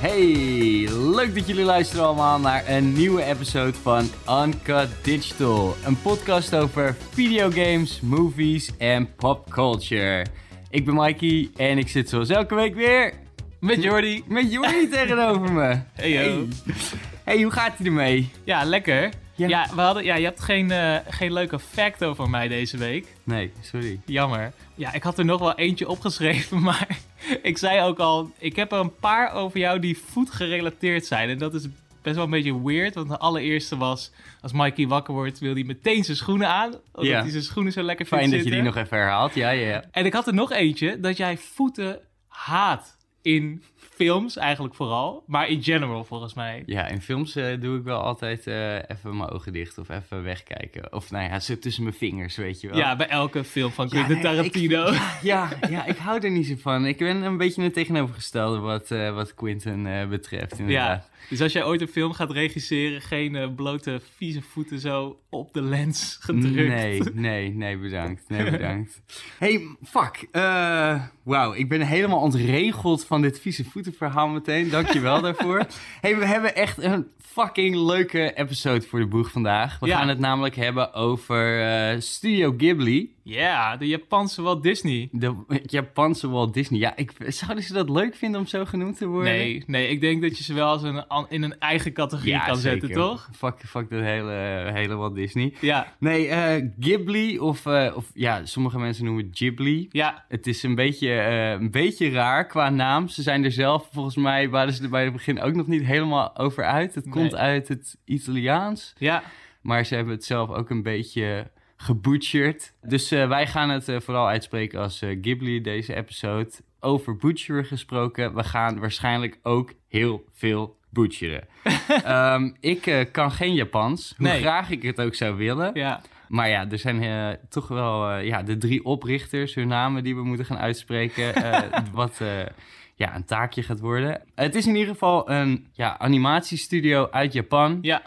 Hey, leuk dat jullie luisteren allemaal naar een nieuwe episode van Uncut Digital. Een podcast over videogames, movies en popculture. Ik ben Mikey en ik zit zoals elke week weer Met Jordi. met Jordi tegenover me. Hey, yo. Hey, hoe gaat het ermee? Ja, lekker. Ja. Ja, we hadden, ja je hebt geen, eh, geen leuke fact over mij deze week. Nee, sorry. Jammer. Ja, ik had er nog wel eentje opgeschreven, maar ik zei ook al... Ik heb er een paar over jou die voet gerelateerd zijn. En dat is best wel een beetje weird, want de allereerste was... Als Mikey wakker wordt, wil hij meteen zijn schoenen aan. Omdat Ja. hij zijn schoenen zo lekker vindt Fijn dat je die nog even herhaalt. Ja, ja, ja. En ik had er nog eentje, dat jij voeten haat in films eigenlijk vooral. Maar in general volgens mij. Ja, in films eh, doe ik wel altijd eh, even mijn ogen dicht of even wegkijken. Of nou ja, zo tussen mijn vingers, weet je wel. Ja, bij elke film van Quentin Tarantino. Ja, ja, ik hou er niet zo van. Ik ben een beetje het tegenovergestelde wat, eh, wat Quinten eh, betreft, inderdaad. Ja, dus als jij ooit een film gaat regisseren, geen eh, blote vieze voeten zo op de lens gedrukt. Nee, nee, nee, bedankt. Nee, bedankt. hey, fuck. eh, Wauw, ik ben helemaal ontregeld van dit vieze voetenverhaal meteen. Dankjewel daarvoor. hey, we hebben echt een fucking leuke episode voor de boeg vandaag. We Ja. gaan het namelijk hebben over eh, Studio Ghibli. Ja, de Japanse Walt Disney. De Japanse Walt Disney. Ja, ik, zouden ze dat leuk vinden om zo genoemd te worden? Nee, nee, ik denk dat je ze wel als een, in een eigen categorie kan zetten, toch? Fuck, fuck dat hele, hele Walt Disney. Ja, Nee, eh, Ghibli of, eh, of ja, sommige mensen noemen het Ghibli. ja, Het is een beetje, eh, een beetje raar qua naam. Ze zijn er zelf, volgens mij waren ze er bij het begin ook nog niet helemaal over uit. Het komt uit het Italiaans, ja. maar ze hebben het zelf ook een beetje gebutcherd. Dus eh, wij gaan het eh, vooral uitspreken als eh, Ghibli deze episode. Over butcheren gesproken, we gaan waarschijnlijk ook heel veel butcheren. Ehm, ik kan geen Japans, hoe Nee. graag ik het ook zou willen. ja. Maar ja, er zijn toch wel ja, de drie oprichters, hun namen die we moeten gaan uitspreken. wat ja, een taakje gaat worden. Het is in ieder geval een ja, animatiestudio uit Japan. Ja,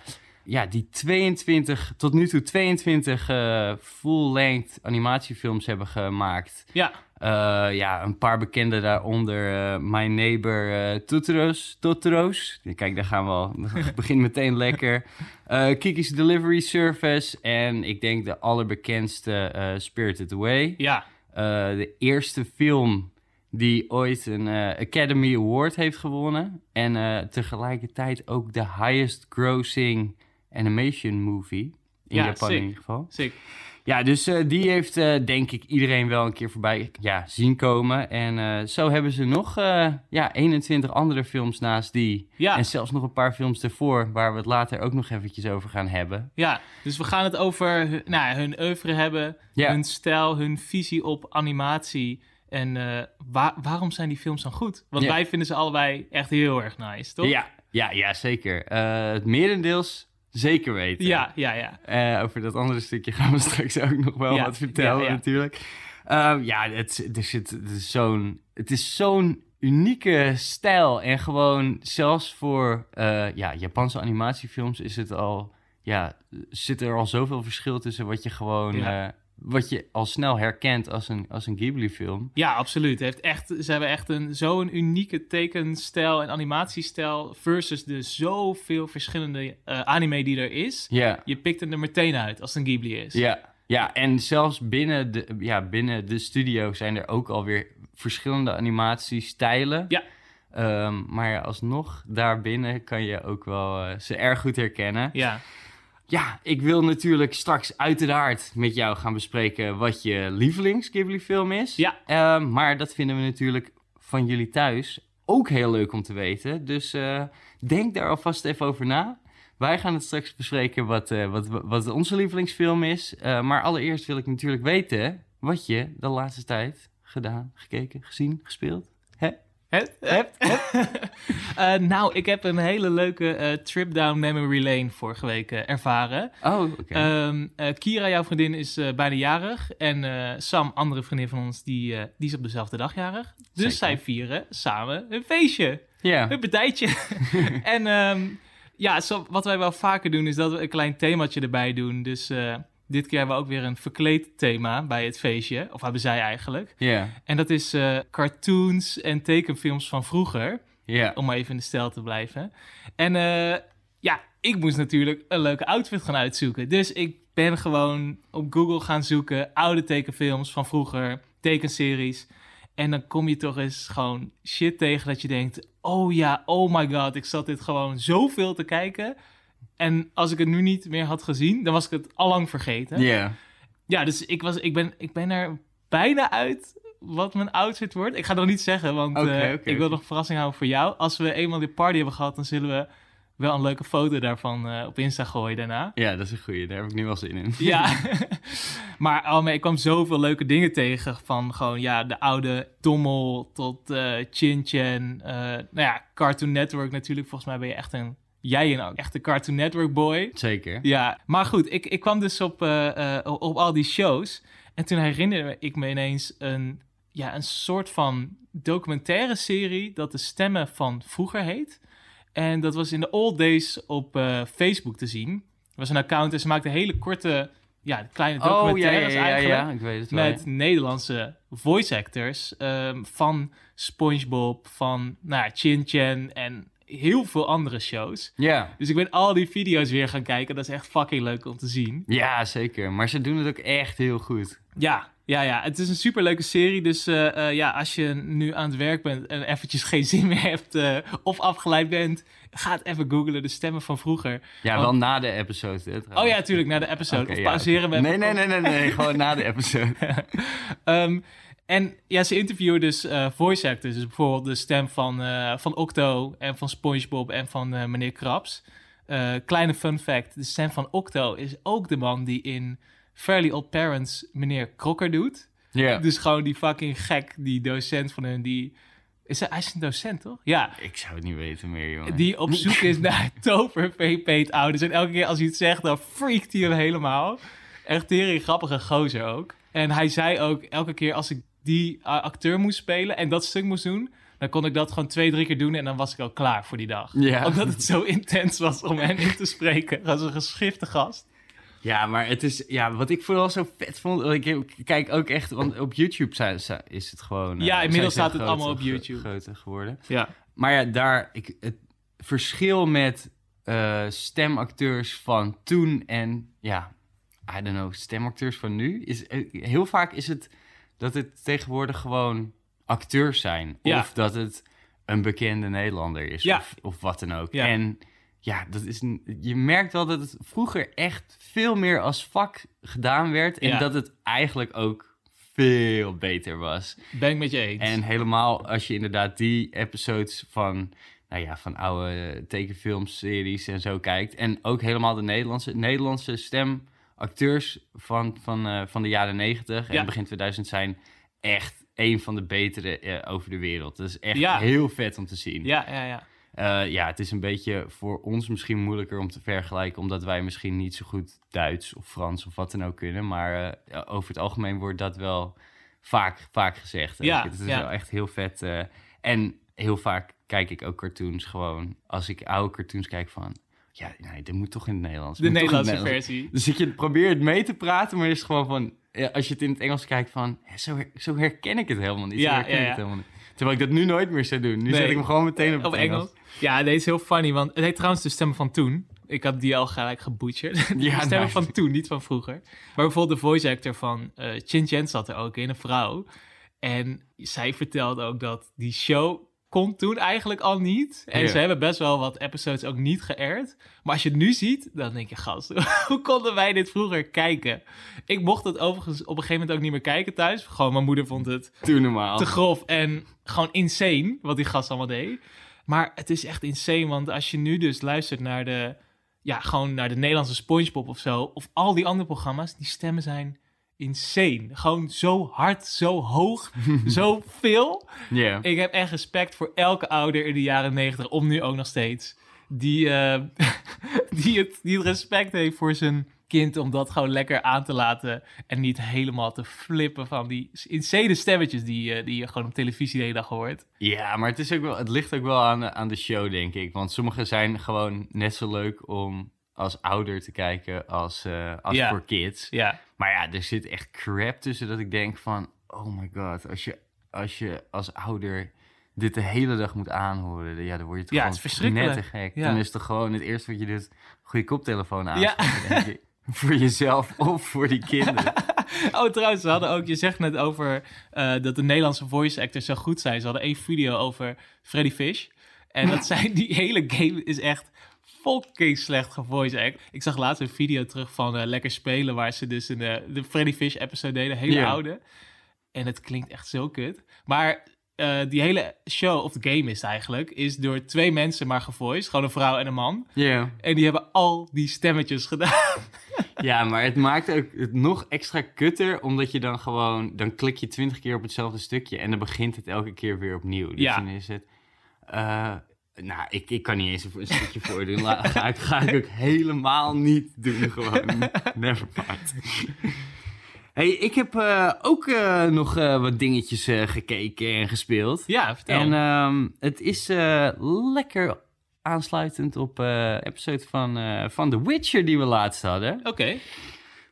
Ja, die 22, tot nu toe 22 eh, full-length animatiefilms hebben gemaakt. ja, Eh, ja, een paar bekende daaronder. eh, My Neighbor eh Totoro's. Totoro's. Kijk, daar gaan we al. Het begint meteen lekker. Kiki's Delivery Service. En ik denk de allerbekendste Spirited Away. ja. De eerste film die ooit een Academy Award heeft gewonnen. En tegelijkertijd ook de highest grossing animation movie. In Ja, Japan sick. in ieder geval. Sick. Ja, dus eh, die heeft eh, denk ik iedereen wel een keer voorbij ja, zien komen. En eh, zo hebben ze nog ja, 21 andere films naast die. Ja. En zelfs nog een paar films ervoor, waar we het later ook nog eventjes over gaan hebben. Ja, dus we gaan het over hun, nou, hun oeuvre hebben, Ja. hun stijl, hun visie op animatie. En wa- waarom zijn die films dan goed? Want Ja. wij vinden ze allebei echt heel erg nice, toch? Ja, ja, ja zeker. Het merendeels zeker weten. ja, ja. ja. Eh, over dat andere stukje gaan we straks ook nog wel Ja, wat vertellen ja, ja. natuurlijk. Ehm, ja, het, er zit, het is zo'n het is zo'n unieke stijl. En gewoon zelfs voor eh, ja, Japanse animatiefilms is het al... Ja, zit er al zoveel verschil tussen wat je gewoon... Wat je al snel herkent als een, als een Ghibli-film. Ja, absoluut. Heeft echt, ze hebben echt een, zo'n unieke tekenstijl en animatiestijl versus de zoveel verschillende eh, anime die er is. Ja, Je pikt hem er meteen uit als het een Ghibli is. ja, ja, en zelfs binnen de, ja, binnen de studio zijn er ook alweer verschillende animatiestijlen. Ja. Ehm, maar alsnog daarbinnen kan je ook wel eh, ze erg goed herkennen. Ja, Ja, ik wil natuurlijk straks uiteraard met jou gaan bespreken wat je lievelings Ghibli film is. Ja. Ehm, maar dat vinden we natuurlijk van jullie thuis ook heel leuk om te weten. Dus eh, denk daar alvast even over na. Wij gaan het straks bespreken wat, eh, wat, wat onze lievelingsfilm is. Eh, maar allereerst wil ik natuurlijk weten wat je de laatste tijd gedaan, gekeken, gezien, gespeeld. Hè? Het, Hebt? Eh, nou, ik heb een hele leuke eh, trip down memory lane vorige week eh, ervaren. Oh, oké. Ehm, eh, Kira, jouw vriendin, is bijna jarig. En Sam, andere vriendin van ons, die, die is op dezelfde dag jarig. Dus Zeker. zij vieren samen een feestje. ja. Een partijtje. en ehm, ja, zo, wat wij wel vaker doen, is dat we een klein themaatje erbij doen. Dus dit keer hebben we ook weer een verkleed thema bij het feestje. Of hebben zij eigenlijk. Ja. En dat is eh, cartoons en tekenfilms van vroeger. Ja. Om maar even in de stijl te blijven. En eh, ja, ik moest natuurlijk een leuke outfit gaan uitzoeken. Dus ik ben gewoon op Google gaan zoeken. Oude tekenfilms van vroeger, tekenseries. En dan kom je toch eens gewoon shit tegen dat je denkt... Oh ja, oh my god, ik zat dit gewoon zoveel te kijken. En als ik het nu niet meer had gezien, dan was ik het allang vergeten. Ja. Ja, dus ik, was, ik, ben, ik ben er bijna uit wat mijn outfit wordt. Ik ga nog niet zeggen, want eh, ik wil nog een verrassing houden voor jou. Als we eenmaal die party hebben gehad, dan zullen we wel een leuke foto daarvan eh, op Insta gooien daarna. ja, dat is een goeie. Daar heb ik nu wel zin in. Ja, maar oh, maar ik kwam zoveel leuke dingen tegen. Van gewoon ja, de oude Dommel tot eh Chin Chen. eh, nou ja, Cartoon Network natuurlijk. Volgens mij ben je echt een, jij een echte Cartoon Network boy. Zeker. Ja, maar goed, ik, ik kwam dus op, eh, eh, op al die shows. En toen herinnerde ik me ineens een, ja, een soort van documentaire serie dat de stemmen van vroeger heet. En dat was in de old days op eh, Facebook te zien. Er was een account en ze maakte hele korte, ja, kleine Oh, ja, ja, documentaires ja, eigenlijk. ja, ik weet het wel. Met Nederlandse voice actors ehm, van SpongeBob, van nou, ja, Chin en heel veel andere shows. Ja. Dus ik ben al die video's weer gaan kijken. Dat is echt fucking leuk om te zien. ja, zeker. Maar ze doen het ook echt heel goed. Ja, ja, ja. Het is een superleuke serie. Dus eh, eh, ja, als je nu aan het werk bent en eventjes geen zin meer hebt eh, of afgeleid bent, ga het even googlen. De stemmen van vroeger. Ja, Want- wel na de episode. Hè. Oh ja, natuurlijk, naar de episode. Of ja, pauzeren we. Nee, nee, nee, nee, nee. gewoon na de episode. Ehm, en ja, ze interviewen dus eh, voice actors. Dus bijvoorbeeld de stem van, eh, van Octo en van SpongeBob en van eh, meneer Krabs. Kleine fun fact, de stem van Octo is ook de man die in Fairly Odd Parents meneer Crocker doet. Ja. Dus gewoon die fucking gek, die docent van hun, die... Is hij, hij is een docent, toch? Ja, Ik zou het niet weten meer, jongen. die op zoek is naar toverpeet-ouders. En elke keer als hij het zegt, dan freakt hij hem helemaal. Echt tering grappige gozer ook. En hij zei ook, elke keer als ik die uh, acteur moest spelen en dat stuk moest doen... dan kon ik dat gewoon twee, drie keer doen en dan was ik al klaar voor die dag. Ja. Omdat het zo intens was om hem in te spreken als een geschifte gast. Ja, maar het is... Ja, wat ik vooral zo vet vond... Ik, kijk ook echt... Want op YouTube zijn, is het gewoon... eh, Ja, inmiddels zijn ze staat het groter- allemaal op YouTube. Groter geworden. Ja. Maar ja, daar... Ik, het verschil met eh, stemacteurs van toen en... Ja, I don't know, stemacteurs van nu... Is, eh, heel vaak is het dat het tegenwoordig gewoon acteurs zijn. Ja. Of dat het een bekende Nederlander is. Ja. Of, of wat dan ook. Ja. En ja, dat is een, je merkt wel dat het vroeger echt veel meer als vak gedaan werd. En dat het eigenlijk ook veel beter was. Ben ik met je eens. En helemaal als je inderdaad die episodes van, nou ja, van oude tekenfilmseries en zo kijkt. En ook helemaal de Nederlandse, Nederlandse stemacteurs van, van, eh, van de jaren 90 en Ja. begin 2000 zijn echt een van de betere eh, over de wereld. Dat is echt Ja. heel vet om te zien. Ja, ja, ja. Eh, ja, het is een beetje voor ons misschien moeilijker om te vergelijken, omdat wij misschien niet zo goed Duits of Frans of wat dan ook kunnen. Maar over het algemeen wordt dat wel vaak, vaak gezegd. Ja, het is ja. wel echt heel vet. en heel vaak kijk ik ook cartoons gewoon, als ik oude cartoons kijk van, ja, nee, dit moet toch in het Nederlands. De Nederlandse Nederlands. versie. Dus ik je probeert mee te praten, maar het is gewoon van, als je het in het Engels kijkt van, hè, zo, her- zo herken ik het helemaal niet. Ja, herken ja, ja. het helemaal niet. Terwijl ik dat nu nooit meer zou doen. Nu Nee. zet ik hem gewoon meteen op, Op Engels. Ja, deze is heel funny, want het heet trouwens de stemmen van toen. Ik had die al gelijk gebutcherd. Ja, de stemmen nice. van toen, niet van vroeger. Maar bijvoorbeeld de voice actor van eh Chin Chen zat er ook in, een vrouw. En zij vertelde ook dat die show kon toen eigenlijk al niet. En ze hebben best wel wat episodes ook niet geërd. Maar als je het nu ziet, dan denk je, gast, hoe konden wij dit vroeger kijken? Ik mocht het overigens op een gegeven moment ook niet meer kijken thuis. Gewoon, mijn moeder vond het te grof en gewoon insane wat die gast allemaal deed. Maar het is echt insane, want als je nu dus luistert naar de, ja, gewoon naar de Nederlandse SpongeBob of zo, of al die andere programma's, die stemmen zijn insane. Gewoon zo hard, zo hoog, zo veel. Ik heb echt respect voor elke ouder in de jaren negentig, om nu ook nog steeds, die, eh, die, het, die het respect heeft voor zijn kind om dat gewoon lekker aan te laten en niet helemaal te flippen van die insane stemmetjes die, eh, die je gewoon op televisie de hele dag hoort. Ja, maar het, is ook wel, het ligt ook wel aan, aan de show, denk ik. Want sommige zijn gewoon net zo leuk om als ouder te kijken als, eh, als Ja. voor kids. Ja, Maar ja, er zit echt crap tussen dat ik denk van... Oh my god, als je als, je als ouder dit de hele dag moet aanhoren, ja, dan word je toch Ja, het is gewoon verschrikkelijk. net te gek. Ja. Dan is het toch gewoon het eerste wat je doet, goede koptelefoon aan. Ja. denk je. voor jezelf of voor die kinderen. Oh, trouwens, ze hadden ook, je zegt net over eh, dat de Nederlandse voice actors zo goed zijn. Ze hadden één video over Freddy Fish. En dat zijn, die hele game is echt fucking slecht gevoice act. Ik zag laatst een video terug van eh, Lekker Spelen, waar ze dus een, eh, de Freddy Fish episode deden, hele oude. En het klinkt echt zo kut. Maar eh, die hele show, of game is eigenlijk, is door twee mensen maar gevoiced. Gewoon een vrouw en een man. Ja. En die hebben al die stemmetjes gedaan. Ja, maar het maakt ook het nog extra kutter, omdat je dan gewoon, dan klik je twintig keer op hetzelfde stukje en dan begint het elke keer weer opnieuw. Dus Ja. dan is het, nou, ik, ik kan niet eens een, stukje voordoen. La, ga, ik, ga ik ook helemaal niet doen, gewoon. Never mind. Hey, ik heb eh, ook eh, nog eh, wat dingetjes gekeken en gespeeld. Ja, vertel. En ehm, het is lekker aansluitend op episode van, van The Witcher die we laatst hadden. Oké.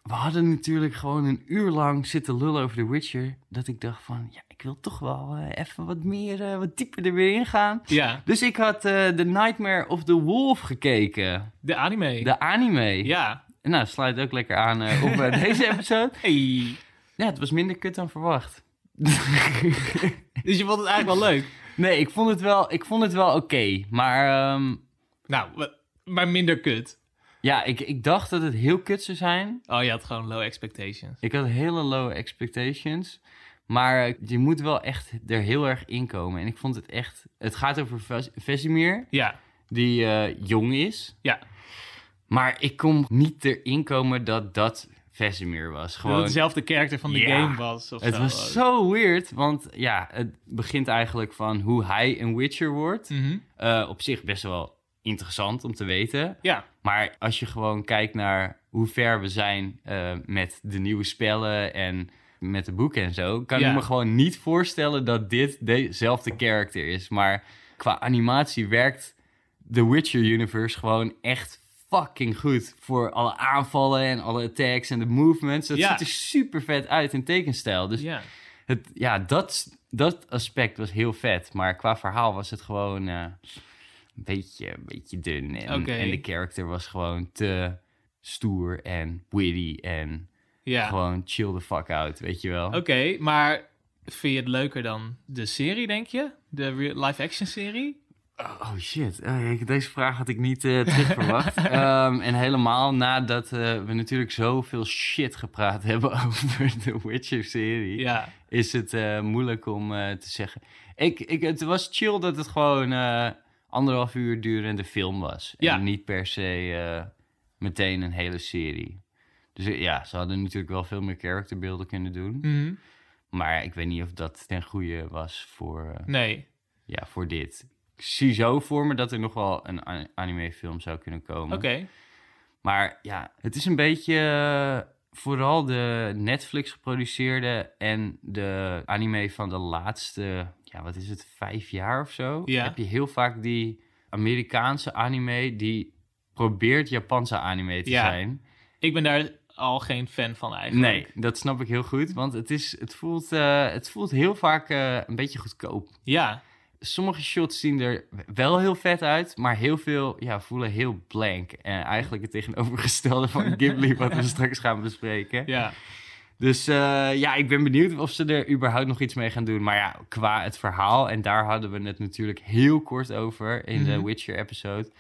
We hadden natuurlijk gewoon een uur lang zitten lullen over The Witcher. Dat ik dacht van, ja, ik wil toch wel eh, even wat meer, eh, wat dieper er weer in gaan. Ja, Dus ik had eh The Nightmare of the Wolf gekeken. de anime. De anime. Ja. Nou, sluit ook lekker aan op deze episode. Hey. Ja, het was minder kut dan verwacht. Dus je vond het eigenlijk wel leuk? nee, ik vond het wel, ik vond het wel oké. maar ehm, Nou, maar minder kut. Ja, ik, ik dacht dat het heel kut zou zijn. Oh, je had gewoon low expectations. Ik had hele low expectations. Maar je moet wel echt er heel erg in komen. En ik vond het echt... Het gaat over Ves- Vesemir, Ja, die eh, jong is. ja. Maar ik kon niet erin komen dat dat Vesemir was. Dat Gewoon, het dezelfde karakter van de Ja. game was. Of het zo. was zo weird. Want ja, het begint eigenlijk van hoe hij een Witcher wordt. Mhm. Eh, op zich best wel interessant om te weten. Ja, Maar als je gewoon kijkt naar hoe ver we zijn eh, met de nieuwe spellen en met de boeken en zo, kan Ja. ik me gewoon niet voorstellen dat dit dezelfde character is. Maar qua animatie werkt The Witcher universe gewoon echt fucking goed voor alle aanvallen en alle attacks en de movements. Ja. ziet er super vet uit in tekenstijl. Dus ja. het, ja, dat, dat aspect was heel vet. Maar qua verhaal was het gewoon eh, een, beetje, een beetje dun. En, de character was gewoon te stoer en witty en ja. gewoon chill the fuck out, weet je wel. Oké, maar vind je het leuker dan de serie, denk je? De live-action serie? Oh shit, Oh, deze vraag had ik niet eh, terug verwacht. Ehm, en helemaal nadat eh, we natuurlijk zoveel shit gepraat hebben over de Witcher-serie... Ja. is het eh, moeilijk om te zeggen. Ik, ik, het was chill dat het gewoon anderhalf uur durende film was. Ja. En niet per se eh, meteen een hele serie. Dus eh, ja, ze hadden natuurlijk wel veel meer characterbeelden kunnen doen. Mhm. Maar ik weet niet of dat ten goede was voor, eh, Nee. ja, voor dit. Ik zie zo voor me dat er nog wel een animefilm zou kunnen komen. Oké. Maar ja, het is een beetje vooral de Netflix geproduceerde en de anime van de laatste, ja, wat is het, vijf jaar of zo. Ja. Heb je heel vaak die Amerikaanse anime die probeert Japanse anime te Ja. zijn. Ik ben daar al geen fan van eigenlijk. Nee, dat snap ik heel goed, want het, is, het, voelt, eh, het voelt heel vaak eh, een beetje goedkoop. Ja. Sommige shots zien er wel heel vet uit, maar heel veel ja, voelen heel blank. En eigenlijk het tegenovergestelde van Ghibli, wat we straks gaan bespreken. Ja. Dus eh, ja, ik ben benieuwd of ze er überhaupt nog iets mee gaan doen. Maar ja, qua het verhaal, en daar hadden we het natuurlijk heel kort over in de Mhm. Witcher-episode.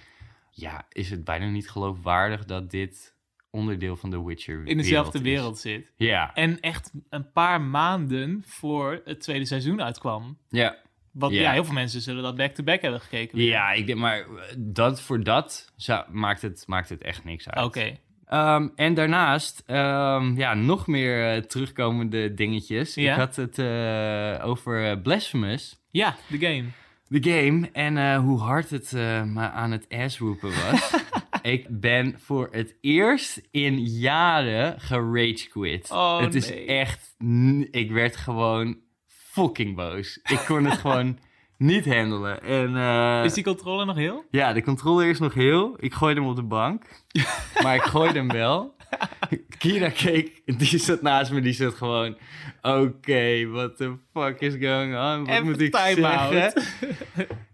Ja, is het bijna niet geloofwaardig dat dit onderdeel van de Witcher In dezelfde is. wereld zit. Ja, En echt een paar maanden voor het tweede seizoen uitkwam. ja. Want ja, Ja. heel veel mensen zullen dat back-to-back hebben gekeken. Ja, ik denk maar eh, dat voor dat maakt, het, maakt het echt niks uit. Oké. Ehm, en daarnaast, ehm, ja, nog meer eh, terugkomende dingetjes. Ja. Ik had het eh, over eh, Blasphemous, Ja, de game. de game, en hoe hard het me aan het assroepen was. ik ben voor het eerst in jaren gerage quit. Oh, het is echt, ik werd gewoon fucking boos. Ik kon het gewoon niet handelen. En, eh, Is die controle nog heel? ja, de controller is nog heel. Ik gooide hem op de bank. maar ik gooide hem wel. Kira keek, die zat naast me, die zat gewoon... Oké, what the fuck is going on? Wat Even moet ik zeggen?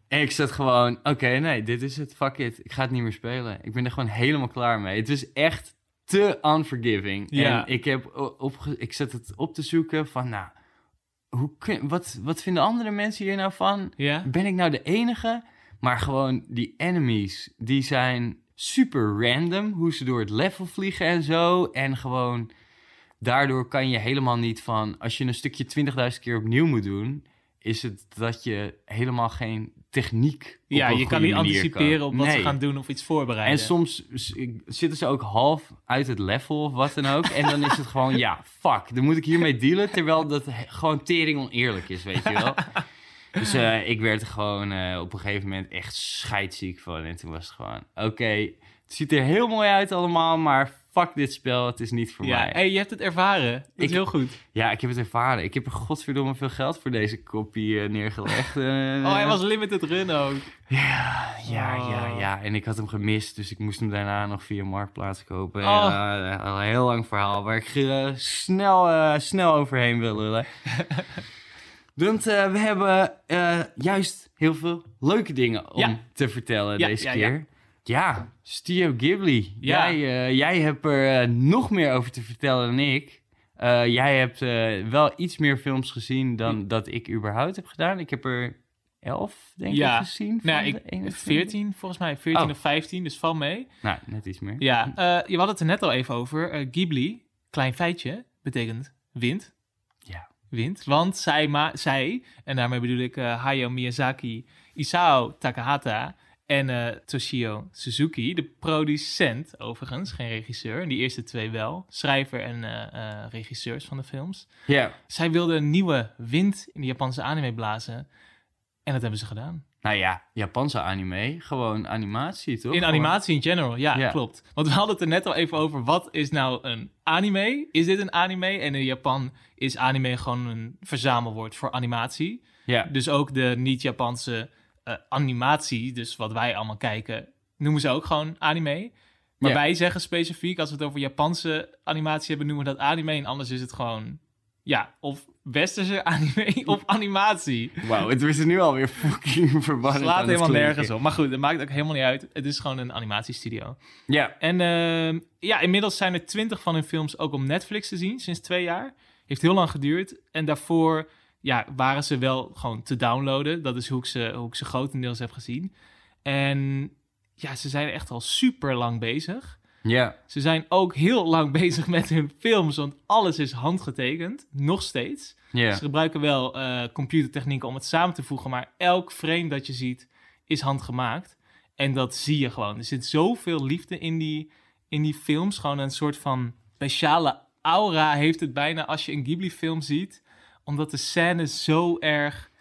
En ik zat gewoon, oké, nee, dit is het, fuck it. Ik ga het niet meer spelen. Ik ben er gewoon helemaal klaar mee. Het was echt te unforgiving. Ja. En ik, heb o- opge ik zat het op te zoeken van, nou, hoe kun, wat, wat vinden andere mensen hier nou van? Ja? Ben ik nou de enige? Maar gewoon die enemies, die zijn super random. Hoe ze door het level vliegen en zo. En gewoon, daardoor kan je helemaal niet van... Als je een stukje 20.000 keer opnieuw moet doen... is het dat je helemaal geen techniek Ja, je kan niet anticiperen op wat ze gaan doen of iets voorbereiden. En soms zitten ze ook half uit het level of wat dan ook. En dan is het gewoon, ja, fuck, dan moet ik hiermee dealen. Terwijl dat gewoon tering oneerlijk is, weet je wel. Dus eh, ik werd er gewoon eh, op een gegeven moment echt scheidsziek van. En toen was het gewoon, oké, het ziet er heel mooi uit allemaal, maar fuck dit spel, het is niet voor ja, mij. hey, je hebt het ervaren. Dat is Ik- heel goed. Ja, ik heb het ervaren. Ik heb er godverdomme veel geld voor deze kopie eh, neergelegd. Eh, Oh, hij was limited run ook. Ja, ja, ja, Oh. ja. En ik had hem gemist, dus ik moest hem daarna nog via Marktplaats kopen. Oh. En, eh, een heel lang verhaal waar ik snel, snel overheen wil lullen. Want we hebben juist heel veel leuke dingen om Ja. te vertellen Ja, deze ja, keer. Ja, Studio Ghibli. Ja. Jij, eh, jij hebt er eh, nog meer over te vertellen dan ik. Eh, jij hebt wel iets meer films gezien dan dat ik überhaupt heb gedaan. Ik heb er elf, denk Ja. ik, gezien. Nou, ik, 21. 14 volgens mij. 14 Oh. of 15, dus val mee. Nou, net iets meer. Ja, je had het er net al even over. Ghibli, klein feitje, betekent wind. Ja. Wind. Want zij, ma zij en daarmee bedoel ik Hayao Miyazaki, Isao Takahata en eh, Toshio Suzuki, de producent overigens, geen regisseur. En die eerste twee wel. Schrijver en eh, regisseurs van de films. Ja. Zij wilden een nieuwe wind in de Japanse anime blazen. En dat hebben ze gedaan. Nou ja, Japanse anime, gewoon animatie, toch? In animatie in general, ja, Ja. klopt. Want we hadden het er net al even over, wat is nou een anime? Is dit een anime? En in Japan is anime gewoon een verzamelwoord voor animatie. Ja, Dus ook de niet-Japanse eh, animatie, dus wat wij allemaal kijken, noemen ze ook gewoon anime. Maar wij zeggen specifiek, als we het over Japanse animatie hebben, noemen we dat anime. En anders is het gewoon, ja, of westerse anime of animatie. wauw, het is er nu alweer fucking verwarrend Slaat helemaal nergens op. Maar goed, dat maakt ook helemaal niet uit. Het is gewoon een animatiestudio. Ja, En ehm, ja, inmiddels zijn er twintig van hun films ook op Netflix te zien, sinds twee jaar. Heeft heel lang geduurd. En daarvoor ja, waren ze wel gewoon te downloaden. Dat is hoe ik ze, hoe ik ze grotendeels heb gezien. En ja, ze zijn echt al super lang bezig. ja, Ze zijn ook heel lang bezig met hun films, want alles is handgetekend, nog steeds. ja. Ze gebruiken wel eh, computertechnieken om het samen te voegen, maar elk frame dat je ziet is handgemaakt. En dat zie je gewoon. Er zit zoveel liefde in die, in die films. Gewoon een soort van speciale aura heeft het bijna als je een Ghibli-film ziet. Omdat de scène zo erg...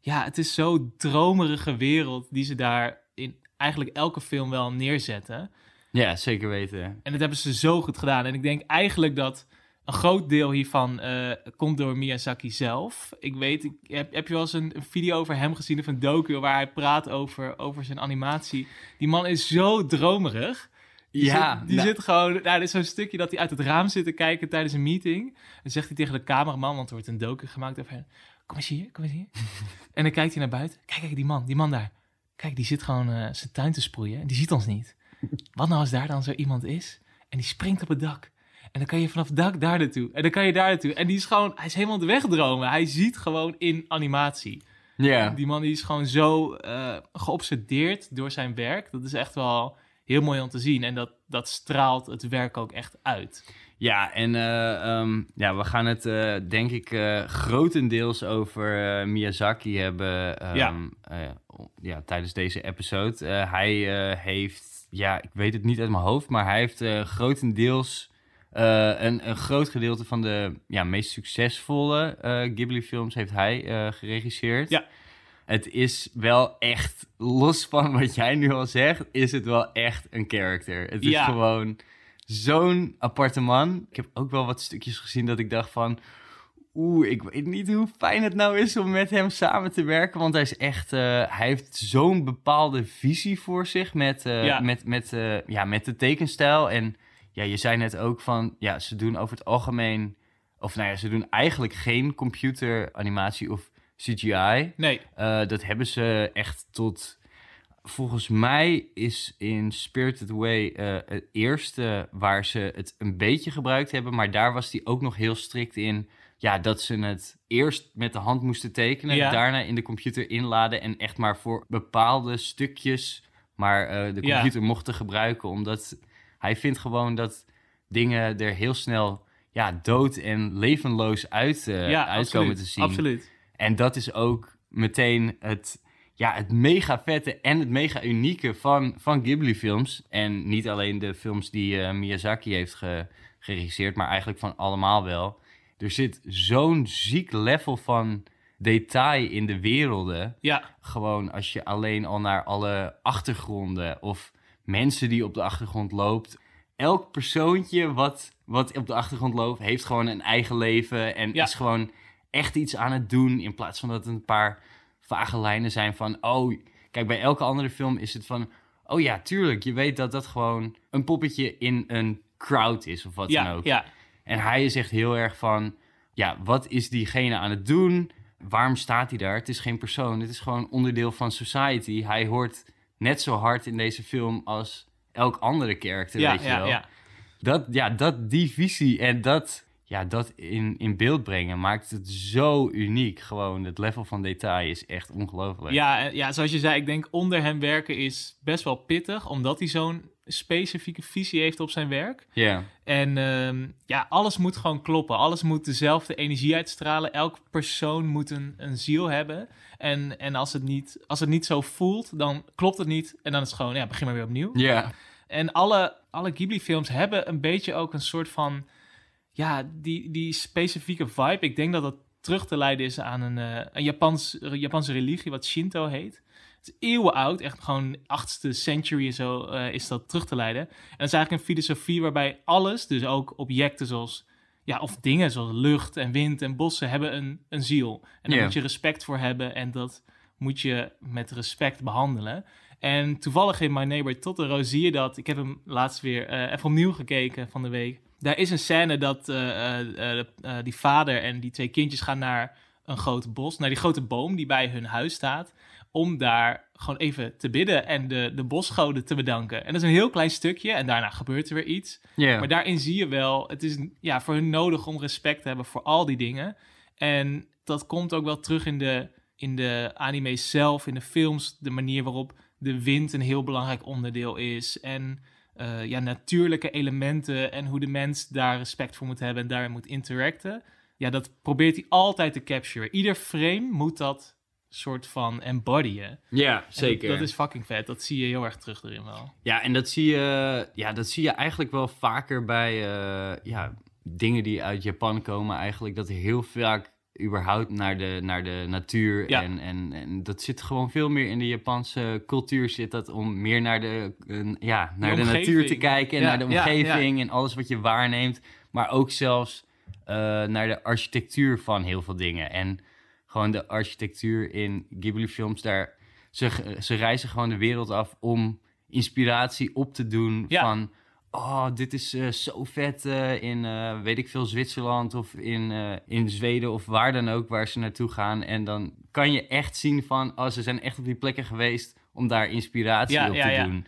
Ja, het is zo'n dromerige wereld die ze daar in eigenlijk elke film wel neerzetten. Ja, zeker weten. En dat hebben ze zo goed gedaan. En ik denk eigenlijk dat een groot deel hiervan eh, komt door Miyazaki zelf. Ik weet, ik, heb, heb je wel eens een, een video over hem gezien of een docu waar hij praat over, over zijn animatie? Die man is zo dromerig. Die Ja, zit, die nou- zit gewoon... Nou, er is zo'n stukje dat hij uit het raam zit te kijken tijdens een meeting. Dan zegt hij tegen de cameraman, want er wordt een docu gemaakt over hem. Kom eens hier, kom eens hier. en dan kijkt hij naar buiten. Kijk, kijk, die man, die man daar. Kijk, die zit gewoon eh, zijn tuin te sproeien. En die ziet ons niet. Wat nou als daar dan zo iemand is en die springt op het dak? En dan kan je vanaf het dak daar naartoe. En dan kan je daar naartoe. En die is gewoon, hij is helemaal het wegdromen. Hij ziet gewoon in animatie. Ja, Die man die is gewoon zo eh, geobsedeerd door zijn werk. Dat is echt wel heel mooi om te zien. En dat, dat straalt het werk ook echt uit. ja en eh, ehm, ja, we gaan het eh, denk ik eh, grotendeels over Miyazaki hebben ehm, Ja. ja, tijdens deze episode. Hij heeft, ja, ik weet het niet uit mijn hoofd, maar hij heeft grotendeels een, een groot gedeelte van de ja, meest succesvolle Ghibli-films heeft hij geregisseerd. Ja. Het is wel echt, los van wat jij nu al zegt, is het wel echt een character. Het is Ja. gewoon zo'n aparte man. Ik heb ook wel wat stukjes gezien dat ik dacht van... Oeh, ik weet niet hoe fijn het nou is om met hem samen te werken. Want hij is echt... eh, hij heeft zo'n bepaalde visie voor zich met, eh, Ja. met, met, eh, ja, met de tekenstijl. En ja, je zei net ook van, ja, ze doen over het algemeen, of nou ja, ze doen eigenlijk geen computeranimatie of CGI. Nee, Eh, dat hebben ze echt tot. Volgens mij is in Spirited Away eh, het eerste waar ze het een beetje gebruikt hebben. Maar daar was die ook nog heel strikt in. Ja, dat ze het eerst met de hand moesten tekenen. Ja. Daarna in de computer inladen. En echt maar voor bepaalde stukjes. Maar eh, de Ja. computer mochten gebruiken. Omdat hij vindt gewoon dat dingen er heel snel ja, dood en levenloos uit, ja, uitkomen absoluut, te zien. Absoluut. En dat is ook meteen het, ja, het mega vette en het mega unieke van, van Ghibli-films. En niet alleen de films die eh, Miyazaki heeft ge- geregisseerd, maar eigenlijk van allemaal wel. Er zit zo'n ziek level van detail in de werelden. Ja, Gewoon als je alleen al naar alle achtergronden of mensen die op de achtergrond loopt. Elk persoontje wat, wat op de achtergrond loopt, heeft gewoon een eigen leven en Ja. is gewoon echt iets aan het doen. In plaats van dat het een paar vage lijnen zijn van, oh, kijk, bij elke andere film is het van, oh ja, tuurlijk, je weet dat dat gewoon een poppetje in een crowd is of wat dan ja, ook. ja. En hij is echt heel erg van, ja, wat is diegene aan het doen? Waarom staat hij daar? Het is geen persoon, het is gewoon onderdeel van society. Hij hoort net zo hard in deze film als elk andere karakter, Ja, weet je ja, wel. ja. Dat, ja, dat, die visie en dat, ja, dat in, in beeld brengen maakt het zo uniek. Gewoon, het level van detail is echt ongelooflijk. Ja, eh, ja, zoals je zei, ik denk onder hem werken is best wel pittig, omdat hij zo'n specifieke visie heeft op zijn werk. Ja, En ehm, ja, alles moet gewoon kloppen. Alles moet dezelfde energie uitstralen. Elk persoon moet een, een ziel hebben. En, en als, het niet, als het niet zo voelt, dan klopt het niet. En dan is het gewoon, ja, begin maar weer opnieuw. ja, En alle, alle Ghibli-films hebben een beetje ook een soort van... Ja, die, die specifieke vibe. Ik denk dat dat terug te leiden is aan een, eh, een Japans, Japanse religie, wat Shinto heet. Het is eeuwen oud, echt gewoon 8e century en zo eh, is dat terug te leiden. En dat is eigenlijk een filosofie waarbij alles, dus ook objecten zoals... Ja, of dingen zoals lucht en wind en bossen hebben een, een ziel. En daar moet je respect voor hebben en dat moet je met respect behandelen. En toevallig in My Neighbor Totoro zie je dat. Ik heb hem laatst weer eh, even opnieuw gekeken van de week. Daar is een scène dat eh, eh, eh, die vader en die twee kindjes gaan naar een groot bos. Naar die grote boom die bij hun huis staat. Om daar gewoon even te bidden en de, de bosgoden te bedanken. En dat is een heel klein stukje en daarna gebeurt er weer iets. Maar daarin zie je wel, het is ja, voor hun nodig om respect te hebben voor al die dingen. En dat komt ook wel terug in de, in de anime zelf, in de films, de manier waarop de wind een heel belangrijk onderdeel is. En eh, ja, natuurlijke elementen en hoe de mens daar respect voor moet hebben en daarin moet interacten. Ja, dat probeert hij altijd te capturen. Ieder frame moet dat soort van embodyen. ja, zeker. Dat, dat is fucking vet. Dat zie je heel erg terug erin wel. Ja, en dat zie je, ja, dat zie je eigenlijk wel vaker bij eh, ja, dingen die uit Japan komen. Eigenlijk dat er heel vaak überhaupt naar de, naar de natuur. Ja. En, en, en dat zit gewoon veel meer in de Japanse cultuur. Zit dat om meer naar de, ja, naar de, natuur te kijken. En Ja, naar de ja, omgeving en alles wat je waarneemt. Maar ook zelfs eh, naar de architectuur van heel veel dingen. En gewoon de architectuur in Ghibli-films, daar, ze, ze reizen gewoon de wereld af om inspiratie op te doen van... Oh, dit is eh, zo vet eh, in, eh, weet ik veel, Zwitserland of in, in Zweden of waar dan ook waar ze naartoe gaan. En dan kan je echt zien van, oh, ze zijn echt op die plekken geweest om daar inspiratie Ja, op ja, te ja. doen.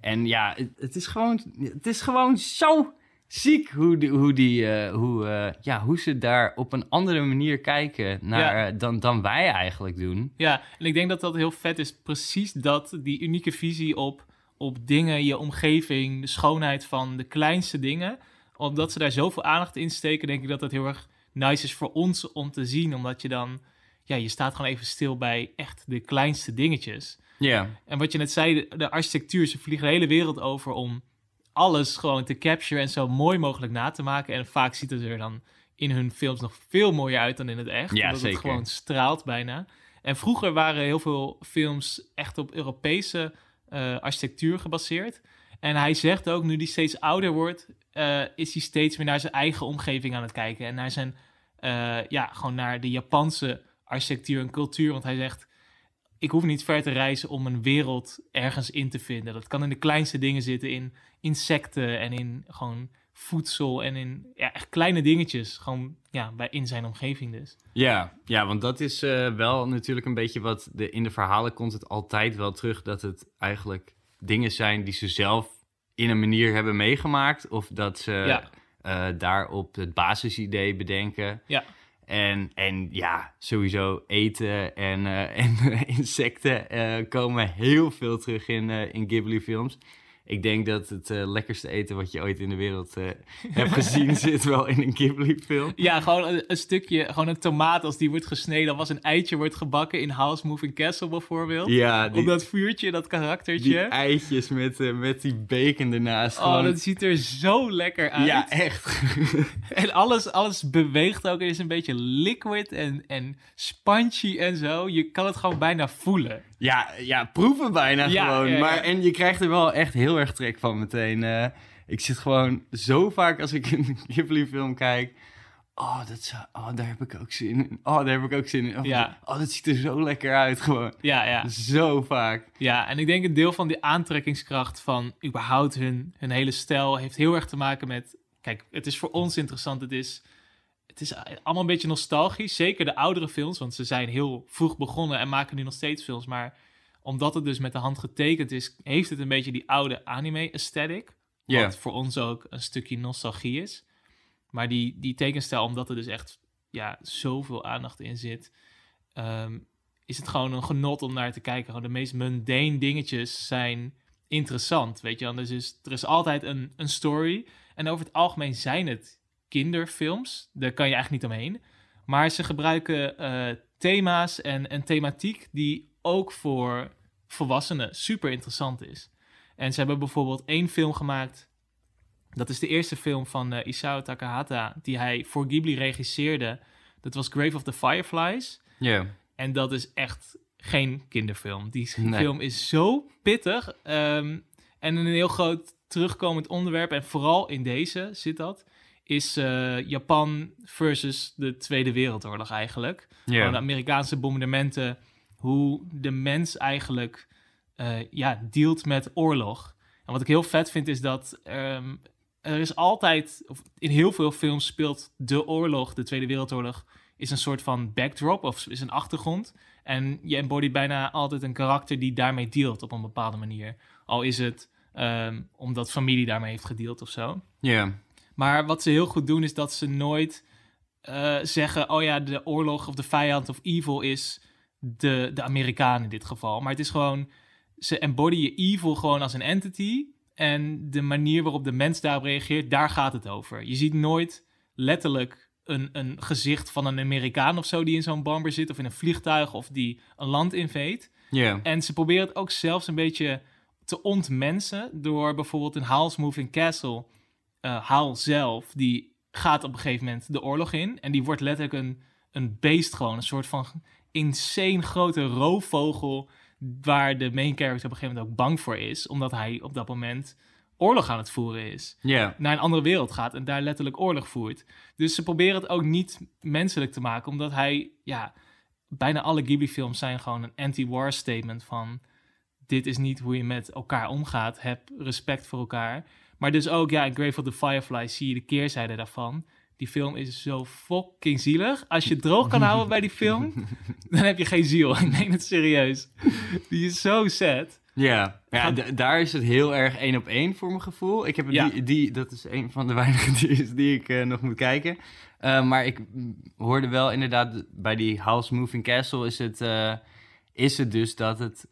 En ja, het, het is gewoon, het is gewoon zo ziek hoe, die, hoe, die, hoe, ja, hoe ze daar op een andere manier kijken naar, dan, dan wij eigenlijk doen. Ja, en ik denk dat dat heel vet is. Precies dat, die unieke visie op, op dingen, je omgeving, de schoonheid van de kleinste dingen. Omdat ze daar zoveel aandacht in steken, denk ik dat dat heel erg nice is voor ons om te zien. Omdat je dan, ja, je staat gewoon even stil bij echt de kleinste dingetjes. Ja, En wat je net zei, de, de architectuur, ze vliegen de hele wereld over om alles gewoon te capturen en zo mooi mogelijk na te maken. En vaak ziet het er dan in hun films nog veel mooier uit dan in het echt. Ja, omdat zeker. het gewoon straalt bijna. En vroeger waren heel veel films echt op Europese eh, architectuur gebaseerd. En hij zegt ook, nu hij steeds ouder wordt, eh, is hij steeds meer naar zijn eigen omgeving aan het kijken. En naar zijn, eh, ja, gewoon naar de Japanse architectuur en cultuur. Want hij zegt, ik hoef niet ver te reizen om een wereld ergens in te vinden. Dat kan in de kleinste dingen zitten, in insecten en in gewoon voedsel en in ja, echt kleine dingetjes. Gewoon ja, bij, in zijn omgeving dus. Ja, ja want dat is eh, wel natuurlijk een beetje wat de, in de verhalen komt het altijd wel terug dat het eigenlijk dingen zijn die ze zelf in een manier hebben meegemaakt of dat ze Ja. eh, daarop het basisidee bedenken. Ja. En, en ja, sowieso eten en, eh, en insecten komen heel veel terug in, in Ghibli-films. Ik denk dat het eh, lekkerste eten wat je ooit in de wereld eh, hebt gezien zit wel in een Ghibli-film. Ja, gewoon een, een stukje, gewoon een tomaat als die wordt gesneden, als een eitje wordt gebakken in House Moving Castle bijvoorbeeld. Ja, Op die, dat vuurtje, dat die karaktertje. eitjes met, eh, met die bacon ernaast. Oh, gewoon- dat ziet er zo lekker uit. Ja, echt. En alles, alles beweegt ook. Het is een beetje liquid en, en spongy en zo. Je kan het gewoon bijna voelen. Ja, ja, proeven bijna Ja, gewoon. ja, ja. Maar, en je krijgt er wel echt heel erg trek van meteen. eh. ik zit gewoon zo vaak als ik een Ghibli-film kijk. Oh, dat zou, oh, daar heb ik ook zin in. Oh, daar heb ik ook zin in. Of, Ja. Oh, dat ziet er zo lekker uit gewoon. Ja, ja. Zo vaak. Ja, en ik denk een deel van die aantrekkingskracht van überhaupt hun, hun hele stijl heeft heel erg te maken met... Kijk, het is voor ons interessant. Het is, het is allemaal een beetje nostalgisch. Zeker de oudere films, want ze zijn heel vroeg begonnen en maken nu nog steeds films. Maar omdat het dus met de hand getekend is, heeft het een beetje die oude anime-aesthetic. Wat voor ons ook een stukje nostalgie is. Maar die, die tekenstijl, omdat er dus echt ja, zoveel aandacht in zit, ehm, is het gewoon een genot om naar te kijken. Gewoon de meest mundane dingetjes zijn interessant, weet je wel. Dus is, er is altijd een, een story. En over het algemeen zijn het kinderfilms. Daar kan je eigenlijk niet omheen. Maar ze gebruiken eh, thema's en, en thematiek die ook voor volwassenen super interessant is. En ze hebben bijvoorbeeld één film gemaakt. Dat is de eerste film van eh, Isao Takahata, die hij voor Ghibli regisseerde. Dat was Grave of the Fireflies. Ja. En dat is echt geen kinderfilm. Die Nee. film is zo pittig. ehm, en een heel groot terugkomend onderwerp, en vooral in deze zit dat, is eh, Japan versus de Tweede Wereldoorlog eigenlijk. Gewoon de. Amerikaanse bombardementen, hoe de mens eigenlijk eh, ja, dealt met oorlog. En wat ik heel vet vind is dat ehm, er is altijd, of in heel veel films speelt de oorlog, de Tweede Wereldoorlog, is een soort van backdrop of is een achtergrond. En je embodied bijna altijd een karakter die daarmee dealt op een bepaalde manier. Al is het ehm, omdat familie daarmee heeft gedeeld of zo. Ja. Maar wat ze heel goed doen is dat ze nooit eh, zeggen: oh ja, de oorlog of de vijand of evil is de, de Amerikaan in dit geval. Maar het is gewoon, ze embodyen evil gewoon als een entity. En de manier waarop de mens daarop reageert, daar gaat het over. Je ziet nooit letterlijk een, een gezicht van een Amerikaan of zo die in zo'n bomber zit, of in een vliegtuig of die een land inveet. Ja. En ze proberen het ook zelfs een beetje te ontmensen door bijvoorbeeld in Howl's Moving Castle. Eh Howl zelf, die gaat op een gegeven moment de oorlog in. En die wordt letterlijk een, een beest gewoon. Een soort van insane grote roofvogel. Waar de main character op een gegeven moment ook bang voor is. Omdat hij op dat moment oorlog aan het voeren is Ja. naar een andere wereld gaat en daar letterlijk oorlog voert. Dus ze proberen het ook niet menselijk te maken, omdat hij, ja, bijna alle Ghibli-films zijn gewoon een anti-war statement van dit is niet hoe je met elkaar omgaat, heb respect voor elkaar. Maar dus ook, ja, in Grave of the Fireflies zie je de keerzijde daarvan. Die film is zo fucking zielig. Als je het droog kan houden bij die film, dan heb je geen ziel. Ik meen het serieus. Die is zo sad. Ja, ja daar is het heel erg één op één voor mijn gevoel. Ik heb Ja. die, die, dat is een van de weinige die, die ik eh, nog moet kijken. Eh, maar ik hoorde wel inderdaad, bij die House Moving Castle is het, eh, is het dus dat het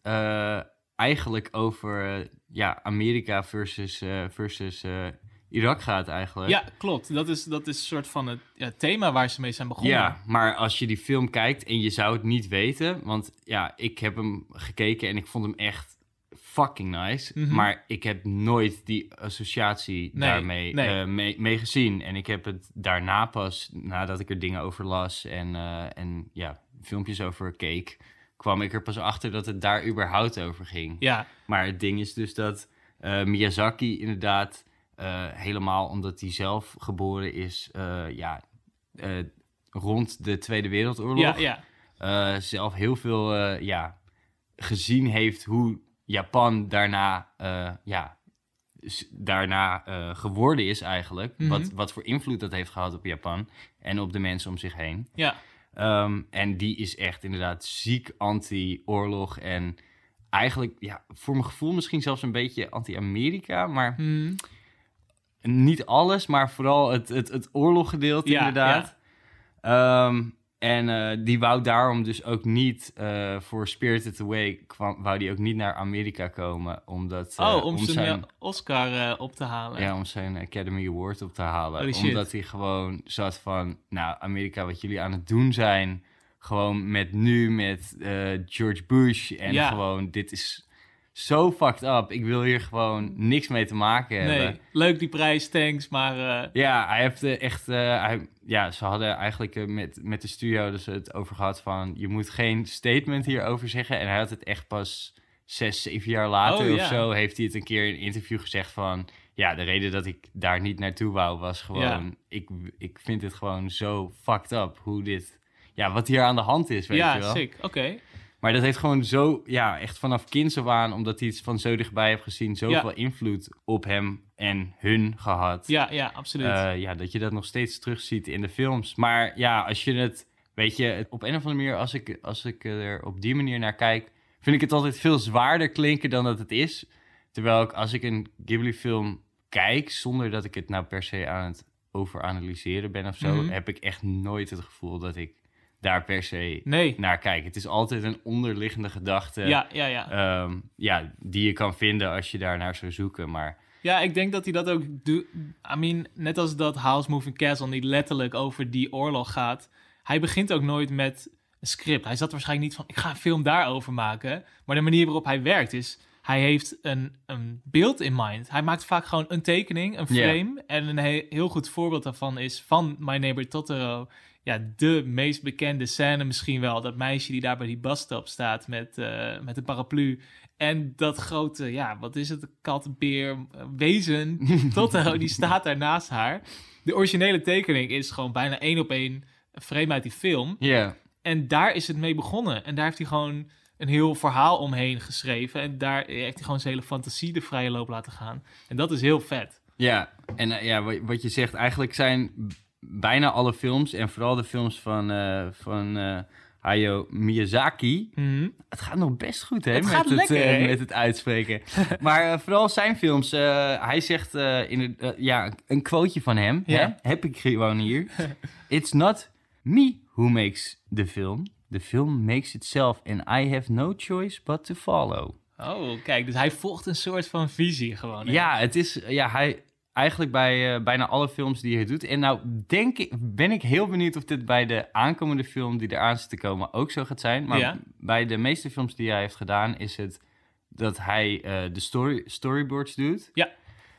eigenlijk over ja, Amerika versus, eh, versus eh, Irak gaat eigenlijk. Ja, klopt. Dat is, dat is een soort van het ja, thema waar ze mee zijn begonnen. Ja, maar als je die film kijkt en je zou het niet weten, want ja, ik heb hem gekeken en ik vond hem echt fucking nice, Mhm. maar ik heb nooit die associatie Nee, daarmee nee. eh, mee, mee gezien. En ik heb het daarna pas, nadat ik er dingen over las en, en ja, filmpjes over keek, kwam ik er pas achter dat het daar überhaupt over ging. Ja, Maar het ding is dus dat eh, Miyazaki inderdaad eh, helemaal omdat hij zelf geboren is, eh, ja, rond de Tweede Wereldoorlog, ja, ja. zelf heel veel, ja, gezien heeft hoe Japan daarna, ja, daarna geworden is eigenlijk. Mhm. wat, wat voor invloed dat heeft gehad op Japan en op de mensen om zich heen. Ja, Ehm, en die is echt inderdaad ziek anti-oorlog en eigenlijk, ja, voor mijn gevoel misschien zelfs een beetje anti-Amerika, maar Mhm. niet alles, maar vooral het, het, het oorloggedeelte Ja, inderdaad. Ehm, en eh, die wou daarom dus ook niet eh, voor Spirited Away, kwam, wou die ook niet naar Amerika komen, omdat... eh, oh, om, zijn, zijn, Oscar op te halen. ja, om zijn Academy Award op te halen. Omdat hij gewoon zat van, nou, Amerika, wat jullie aan het doen zijn, gewoon met nu, met George Bush en Ja. gewoon, dit is zo fucked up. Ik wil hier gewoon niks mee te maken hebben. Nee, leuk die prijs, thanks, maar... eh, Ja, hij heeft eh, echt. eh, hij, ja, ze hadden eigenlijk met, met de studio dus het over gehad van. Je moet geen statement hierover zeggen. En hij had het echt pas zes, zeven jaar later Oh, of ja. zo. Heeft hij het een keer in een interview gezegd van. Ja, de reden dat ik daar niet naartoe wou was gewoon. Ja. Ik, ik vind het gewoon zo fucked up hoe dit. Ja, wat hier aan de hand is, weet je ja, wel. sick, oké. Maar dat heeft gewoon zo, ja, echt vanaf kinds af aan, omdat hij het van zo dichtbij heeft gezien, zoveel invloed op hem en hun gehad. Ja, ja, absoluut. Eh, ja, dat je dat nog steeds terugziet in de films. Maar ja, als je het, weet je, op een of andere manier, als ik, als ik er op die manier naar kijk, vind ik het altijd veel zwaarder klinken dan dat het is. Terwijl ik, als ik een Ghibli-film kijk, zonder dat ik het nou per se aan het overanalyseren ben of zo, Mhm. heb ik echt nooit het gevoel dat ik daar per se nee. naar kijk. Het is altijd een onderliggende gedachte Ja, ja, ja. ehm, ja, die je kan vinden als je daar naar zou zoeken. Maar Ja, ik denk dat hij dat ook doet. I mean, net als dat House Moving Castle niet letterlijk over die oorlog gaat. Hij begint ook nooit met een script. Hij zat waarschijnlijk niet van, ik ga een film daarover maken. Maar de manier waarop hij werkt is, hij heeft een, een beeld in mind. Hij maakt vaak gewoon een tekening, een frame. En een he- heel goed voorbeeld daarvan is van My Neighbor Totoro. Ja, de meest bekende scène misschien wel. Dat meisje die daar bij die busstop staat met, eh, met een paraplu. En dat grote, ja, wat is het? Katbeer, eh, wezen, Totoro, die staat daar naast haar. De originele tekening is gewoon bijna één op één een frame uit die film. ja, En daar is het mee begonnen. En daar heeft hij gewoon een heel verhaal omheen geschreven. En daar heeft hij gewoon zijn hele fantasie de vrije loop laten gaan. En dat is heel vet. ja. en eh, ja, wat, wat je zegt, eigenlijk zijn bijna alle films, en vooral de films van, eh, van eh, Hayao Miyazaki, Mhm. het gaat nog best goed hè, Het met, gaat het, lekker, eh, hè? met het uitspreken. maar vooral zijn films, hij zegt, in ja, een quoteje van hem, Ja. hè, heb ik gewoon hier. It's not me who makes the film. The film makes itself and I have no choice but to follow. Oh, kijk, dus hij volgt een soort van visie gewoon. hè? Ja, het is ja, hij eigenlijk bij eh, bijna alle films die hij doet. En nou denk ik, ben ik heel benieuwd of dit bij de aankomende film die eraan zit te komen ook zo gaat zijn. Maar Ja. bij de meeste films die hij heeft gedaan is het dat hij eh, de story, storyboards doet. Ja.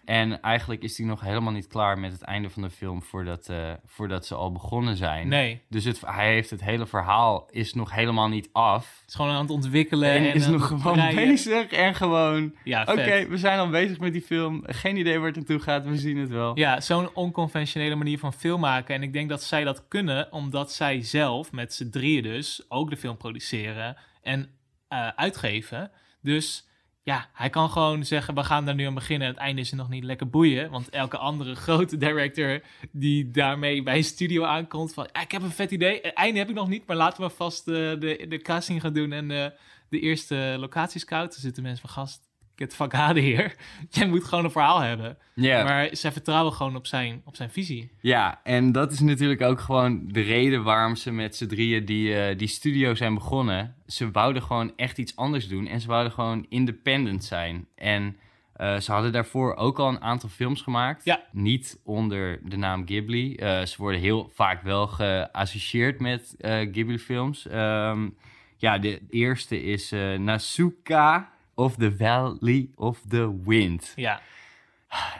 En eigenlijk is hij nog helemaal niet klaar met het einde van de film voordat, eh, voordat ze al begonnen zijn. Nee, Dus het, hij heeft het hele verhaal is nog helemaal niet af. het is gewoon aan het ontwikkelen. En, En, is nog gewoon bezig en gewoon... Ja, Oké, we zijn al bezig met die film. Geen idee waar het naartoe gaat, we zien het wel. Ja, zo'n onconventionele manier van film maken. En ik denk dat zij dat kunnen, omdat zij zelf, met z'n drieën dus, ook de film produceren en eh, uitgeven. Dus ja, hij kan gewoon zeggen, we gaan daar nu aan beginnen. En het einde is er nog niet lekker boeien. Want elke andere grote director die daarmee bij een studio aankomt van... "Ja, ik heb een vet idee, het einde heb ik nog niet, maar laten we vast eh, de, de casting gaan doen en eh, de eerste locatiescout. Er zitten mensen van, gast, get fuck out of here. Jij moet gewoon een verhaal hebben. Maar zij vertrouwen gewoon op zijn, op zijn visie. ja, en dat is natuurlijk ook gewoon de reden waarom ze met z'n drieën die, eh, die studio zijn begonnen. Ze wouden gewoon echt iets anders doen en ze wouden gewoon independent zijn. En eh, ze hadden daarvoor ook al een aantal films gemaakt. Ja. Niet onder de naam Ghibli. Eh, ze worden heel vaak wel geassocieerd met Ghibli-films. Ehm, ja, de eerste is Nasuka of the Valley of the Wind. Ja,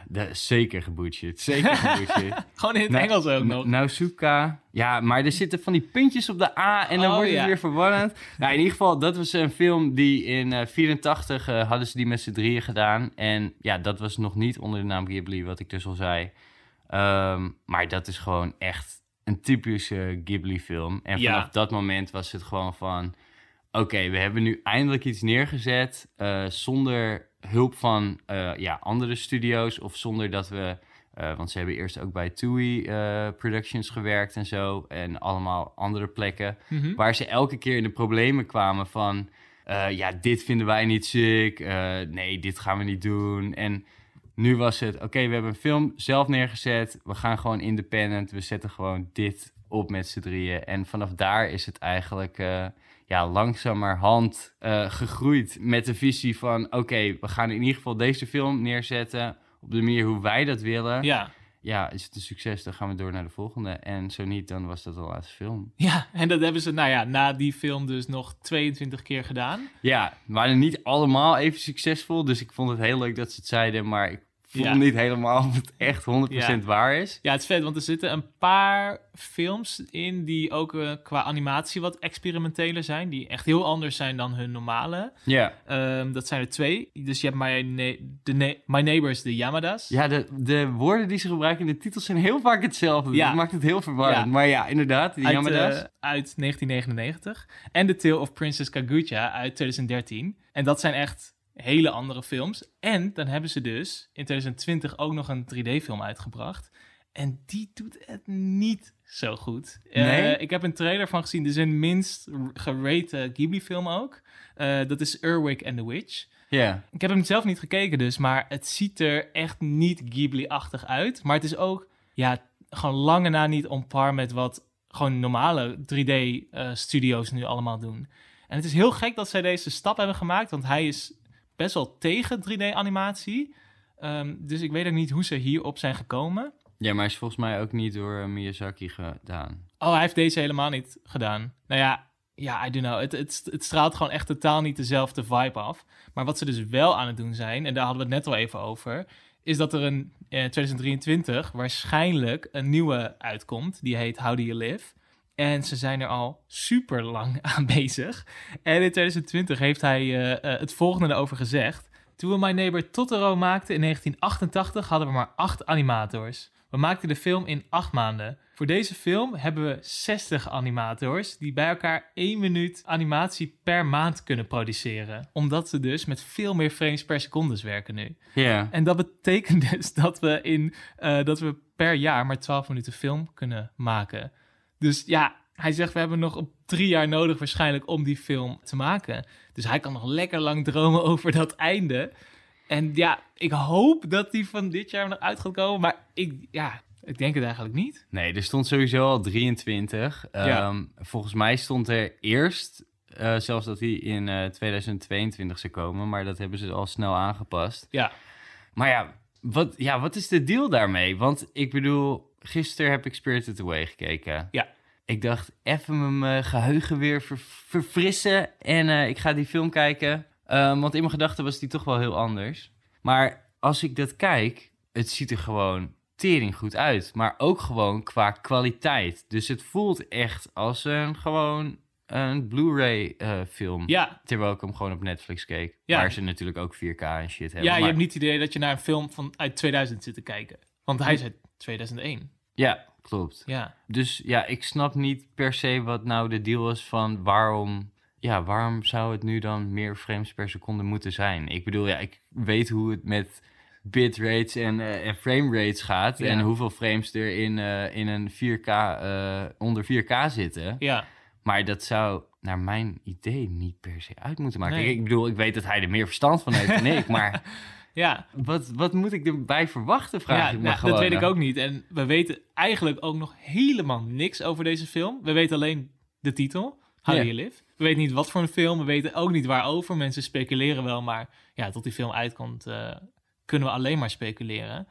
Dat is zeker gebutcherd. Zeker gebutcherd. gewoon in het Nou, Engels ook N- nog. Nausuka. Ja, maar er zitten van die puntjes op de A en dan Oh, wordt het ja. weer verwarrend. nou, in ieder geval, dat was een film die in eh 84 eh, hadden ze die met z'n drieën gedaan. En ja, dat was nog niet onder de naam Ghibli, wat ik dus al zei. Ehm, maar dat is gewoon echt een typische Ghibli-film. En Ja. vanaf dat moment was het gewoon van... oké, we hebben nu eindelijk iets neergezet eh, zonder hulp van eh, ja, andere studio's of zonder dat we... eh, want ze hebben eerst ook bij TUI Productions gewerkt en zo. En allemaal andere plekken. Mhm. Waar ze elke keer in de problemen kwamen van... ja, dit vinden wij niet sick. nee, dit gaan we niet doen. En nu was het, oké, we hebben een film zelf neergezet. We gaan gewoon independent. We zetten gewoon dit op met z'n drieën. En vanaf daar is het eigenlijk ja, langzamerhand eh, gegroeid met de visie van... oké, we gaan in ieder geval deze film neerzetten op de manier hoe wij dat willen. Ja. ja, is het een succes, dan gaan we door naar de volgende. En zo niet, dan was dat de laatste film. ja, en dat hebben ze, nou ja, na die film dus nog 22 keer gedaan. Ja, waren niet allemaal even succesvol. Dus ik vond het heel leuk dat ze het zeiden. Maar ik voel Ja. niet helemaal of het echt 100% waar is. Ja, het is vet, want er zitten een paar films in die ook eh, qua animatie wat experimenteler zijn. Die echt heel anders zijn dan hun normale. Ja, Ehm, dat zijn er twee. Dus je hebt My, Ne- de Ne- My Neighbors, de Yamadas. ja de, de woorden die ze gebruiken in de titels zijn heel vaak hetzelfde. Ja. Dat maakt het heel verwarrend. Ja. Maar ja, inderdaad, uit, Yamadas. eh, uit 1999. En The Tale of Princess Kaguya uit 2013. En dat zijn echt hele andere films. En dan hebben ze dus in 2020 ook nog een 3D-film uitgebracht. En die doet het niet zo goed. Eh, Nee? ik heb een trailer van gezien. Dit is een minst gerate Ghibli-film ook. Eh, dat is Urwick and the Witch. ja. Ik heb hem zelf niet gekeken dus, maar het ziet er echt niet Ghibli-achtig uit. Maar het is ook, ja, gewoon lange na niet on par met wat gewoon normale 3D-studio's nu allemaal doen. En het is heel gek dat zij deze stap hebben gemaakt, want hij is best wel tegen 3D-animatie. Ehm, dus ik weet ook niet hoe ze hierop zijn gekomen. ja, maar is volgens mij ook niet door eh, Miyazaki gedaan. Oh, hij heeft deze helemaal niet gedaan. Nou ja, ja, I don't know. Het, het, het straalt gewoon echt totaal niet dezelfde vibe af. Maar wat ze dus wel aan het doen zijn, en daar hadden we het net al even over, is dat er een eh, 2023 waarschijnlijk een nieuwe uitkomt. Die heet How Do You Live? En ze zijn er al super lang aan bezig. En in 2020 heeft hij eh, eh, het volgende erover gezegd. Toen we My Neighbor Totoro maakten in 1988 hadden we maar acht animators. We maakten de film in acht maanden. Voor deze film hebben we 60 animators die bij elkaar één minuut animatie per maand kunnen produceren. Omdat ze dus met veel meer frames per seconde werken nu. Ja. En dat betekent dus dat we, in, eh, dat we per jaar maar 12 minuten film kunnen maken. Dus ja, hij zegt we hebben nog op drie jaar nodig waarschijnlijk om die film te maken. Dus hij kan nog lekker lang dromen over dat einde. En ja, ik hoop dat die van dit jaar nog uit gaat komen. Maar ik, ja, ik denk het eigenlijk niet. Nee, er stond sowieso al 23. Ja. Ehm, volgens mij stond er eerst eh, zelfs dat hij in eh, 2022 zou komen. Maar dat hebben ze al snel aangepast. Ja, Maar ja wat, ja, wat is de deal daarmee? Want ik bedoel, gisteren heb ik Spirited Away gekeken. Ja. Ik dacht, even mijn geheugen weer ver- verfrissen en eh, ik ga die film kijken. Ehm, want in mijn gedachten was die toch wel heel anders. Maar als ik dat kijk, het ziet er gewoon tering goed uit. Maar ook gewoon qua kwaliteit. Dus het voelt echt als een gewoon een Blu-ray eh, film. ja, Terwijl ik hem gewoon op Netflix keek. Ja. Waar ze natuurlijk ook 4K en shit hebben. ja je hebt niet het idee dat je naar een film van, uit 2000 zit te kijken. Want hij is uit 2001. Ja, klopt. Ja, Dus ja, ik snap niet per se wat nou de deal is van waarom... Ja, waarom zou het nu dan meer frames per seconde moeten zijn? Ik bedoel, ja, ik weet hoe het met bitrates en, eh en frame rates gaat... Ja. en hoeveel frames er in, eh, in een 4K, eh, onder 4K zitten. ja. Maar dat zou naar mijn idee niet per se uit moeten maken. Nee. Ik, ik bedoel, ik weet dat hij er meer verstand van heeft dan ik, maar... ja. Wat, wat moet ik erbij verwachten, vraag ja, ik me nou, gewoon. dat weet ik ook niet. En we weten eigenlijk ook nog helemaal niks over deze film. We weten alleen de titel, How. Do You Live. We weten niet wat voor een film, we weten ook niet waarover. Mensen speculeren wel, maar ja, tot die film uitkomt eh, kunnen we alleen maar speculeren.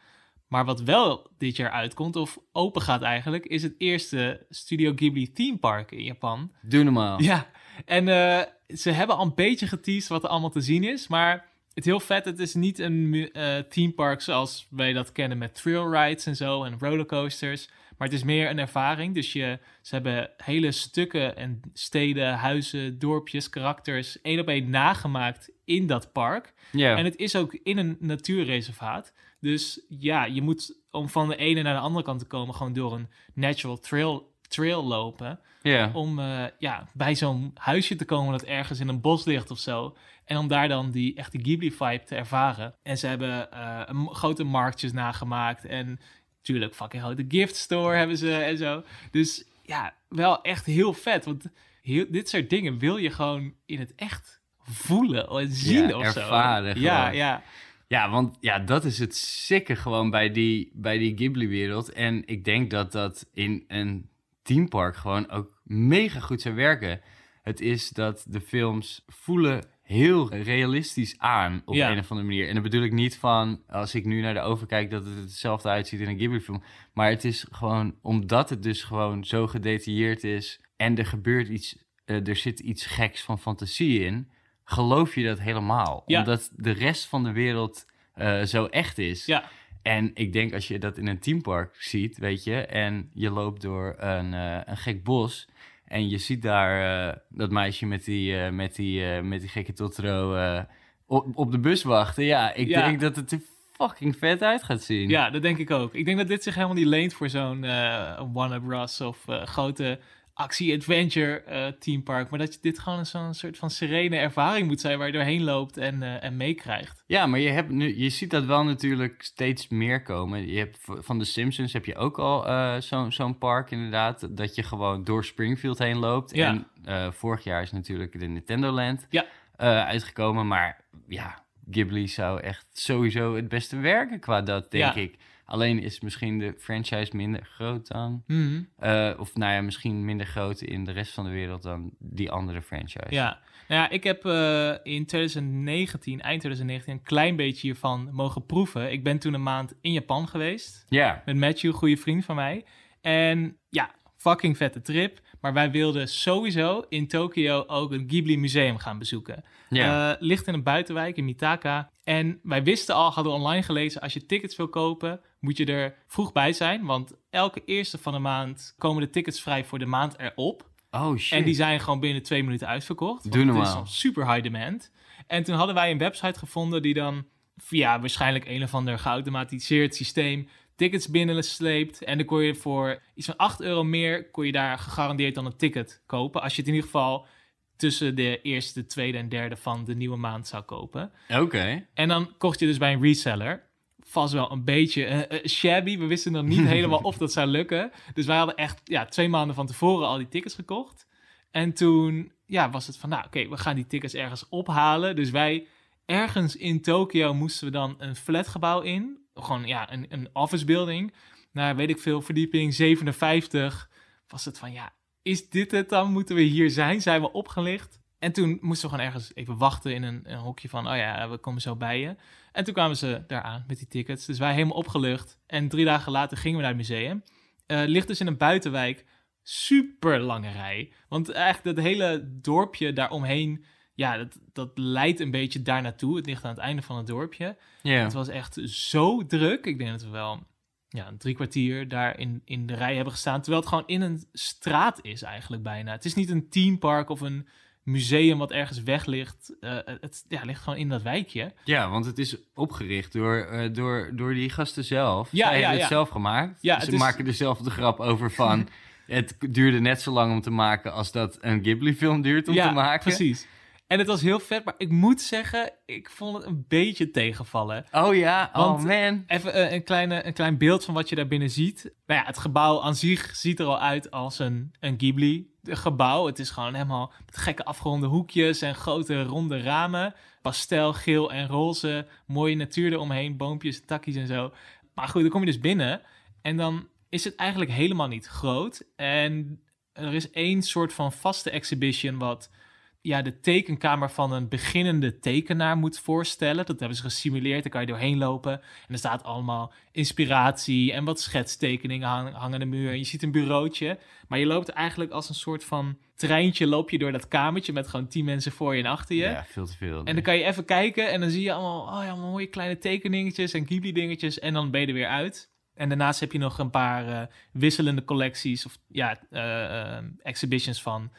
Maar wat wel dit jaar uitkomt, of open gaat eigenlijk, is het eerste Studio Ghibli theme park in Japan. Doe normaal. Ja, en eh, ze hebben al een beetje geteased wat er allemaal te zien is. Maar het is heel vet. Het is niet een eh theme park zoals wij dat kennen met thrill rides en zo en rollercoasters. Maar het is meer een ervaring. Dus je, ze hebben hele stukken en steden, huizen, dorpjes, karakters één op één nagemaakt in dat park. Ja. En het is ook in een natuurreservaat. Dus ja, je moet om van de ene naar de andere kant te komen gewoon door een natural trail trail lopen. Ja. Om eh, ja, bij zo'n huisje te komen dat ergens in een bos ligt of zo. En om daar dan die echte Ghibli-vibe te ervaren. En ze hebben eh, een grote marktjes nagemaakt. En natuurlijk fucking grote gift store hebben ze en zo. Dus ja, wel echt heel vet. Want heel, dit soort dingen wil je gewoon in het echt voelen en zien Ja, of ervaren zo. Ja, gewoon. ja. Ja, want ja, dat is het sikke gewoon bij die, bij die Ghibli-wereld. En ik denk dat dat in een teampark gewoon ook mega goed zou werken. Het is dat de films voelen heel realistisch aan op Ja. een of andere manier. En dat bedoel ik niet van, als ik nu naar de overkijk, dat het hetzelfde uitziet in een Ghibli-film. Maar het is gewoon, omdat het dus gewoon zo gedetailleerd is en er gebeurt iets, eh, er zit iets geks van fantasie in, geloof je dat helemaal. Ja. Omdat de rest van de wereld eh, zo echt is. ja. En ik denk als je dat in een teampark ziet, weet je, en je loopt door een, eh, een gek bos en je ziet daar eh, dat meisje met die, met die, met die gekke Totoro eh, op, op de bus wachten. Ja, ik Ja. denk dat het er fucking vet uit gaat zien. Ja, dat denk ik ook. Ik denk dat dit zich helemaal niet leent voor zo'n Warner Bros. of grote actie-adventure eh teampark. Maar dat je dit gewoon zo'n soort van serene ervaring moet zijn waar je doorheen loopt en, eh, en meekrijgt. Ja, maar je, hebt nu, je ziet dat wel natuurlijk steeds meer komen. Je hebt, van de Simpsons heb je ook al eh, zo'n zo'n park inderdaad. Dat je gewoon door Springfield heen loopt. Ja. En vorig jaar is natuurlijk de Nintendo Land Ja. uitgekomen. Maar ja, Ghibli zou echt sowieso het beste werken qua dat, denk Ja. ik. Alleen is misschien de franchise minder groot dan... Mhm. eh, of nou ja, misschien minder groot in de rest van de wereld dan die andere franchise. Ja, nou ja, ik heb eh, in 2019, eind 2019, een klein beetje hiervan mogen proeven. Ik ben toen een maand in Japan geweest. Ja, Met Matthew, goede vriend van mij. En ja, fucking vette trip. Maar wij wilden sowieso in Tokio ook een Ghibli museum gaan bezoeken. ja. Eh, ligt in een buitenwijk in Mitaka. En wij wisten al, hadden we online gelezen, als je tickets wil kopen, moet je er vroeg bij zijn. Want elke eerste van de maand komen de tickets vrij voor de maand erop. oh shit. En die zijn gewoon binnen twee minuten uitverkocht. Doe Het is normaal. super high demand. En toen hadden wij een website gevonden die dan via waarschijnlijk een of ander geautomatiseerd systeem tickets binnensleept. En dan kon je voor iets van 8 euro meer, kon je daar gegarandeerd dan een ticket kopen. Als je het in ieder geval tussen de eerste, tweede en derde van de nieuwe maand zou kopen. Oké. En dan kocht je dus bij een reseller. Vast wel een beetje eh, eh, shabby. We wisten nog niet helemaal of dat zou lukken. Dus wij hadden echt ja, twee maanden van tevoren al die tickets gekocht. En toen ja, was het van, nou oké, we gaan die tickets ergens ophalen. Dus wij ergens in Tokio moesten we dan een flatgebouw in. Gewoon ja, een, een office building. Nou, weet ik veel, verdieping 57. Was het van, ja, is dit het dan? Moeten we hier zijn? Zijn we opgelicht? En toen moesten we gewoon ergens even wachten in een, een hokje van, oh ja, we komen zo bij je. En toen kwamen ze daar aan met die tickets. Dus wij helemaal opgelucht. En drie dagen later gingen we naar het museum. Eh ligt dus in een buitenwijk. Super lange rij. Want eigenlijk dat hele dorpje daaromheen, ja, dat, dat leidt een beetje daar naartoe. Het ligt aan het einde van het dorpje. Ja. Het was echt zo druk. Ik denk dat we wel ja, een drie kwartier daar in, in de rij hebben gestaan. Terwijl het gewoon in een straat is eigenlijk bijna. Het is niet een teampark of een museum wat ergens weg ligt. Eh, het ja, ligt gewoon in dat wijkje. Ja, want het is opgericht door, eh, door, door die gasten zelf. Ja, Zij ja, hebben ja. het zelf gemaakt. Ja, Ze is- maken er zelf de grap over van... het duurde net zo lang om te maken als dat een Ghibli-film duurt om ja, te maken. precies. En het was heel vet, maar ik moet zeggen, ik vond het een beetje tegenvallen. Oh ja, Want- oh man. Even eh, een, kleine, een klein beeld van wat je daar binnen ziet. Nou ja, het gebouw aan zich ziet er al uit als een, een Ghibli-gebouw. Het is gewoon helemaal met gekke afgeronde hoekjes en grote ronde ramen. Pastel, geel en roze. Mooie natuur eromheen, boompjes, takjes en zo. Maar goed, dan kom je dus binnen en dan is het eigenlijk helemaal niet groot. En er is één soort van vaste exhibition wat ja, de tekenkamer van een beginnende tekenaar moet voorstellen. Dat hebben ze gesimuleerd, daar kan je doorheen lopen. En er staat allemaal inspiratie en wat schetstekeningen hang- hangen aan de muur. En je ziet een bureautje, maar je loopt eigenlijk als een soort van treintje... loop je door dat kamertje met gewoon tien mensen voor je en achter je. Ja, veel te veel. En dan kan je even kijken en dan zie je allemaal, oh ja, mooie kleine tekeningetjes en Ghibli dingetjes. En dan ben je er weer uit. En daarnaast heb je nog een paar eh, wisselende collecties of ja, eh, eh, exhibitions van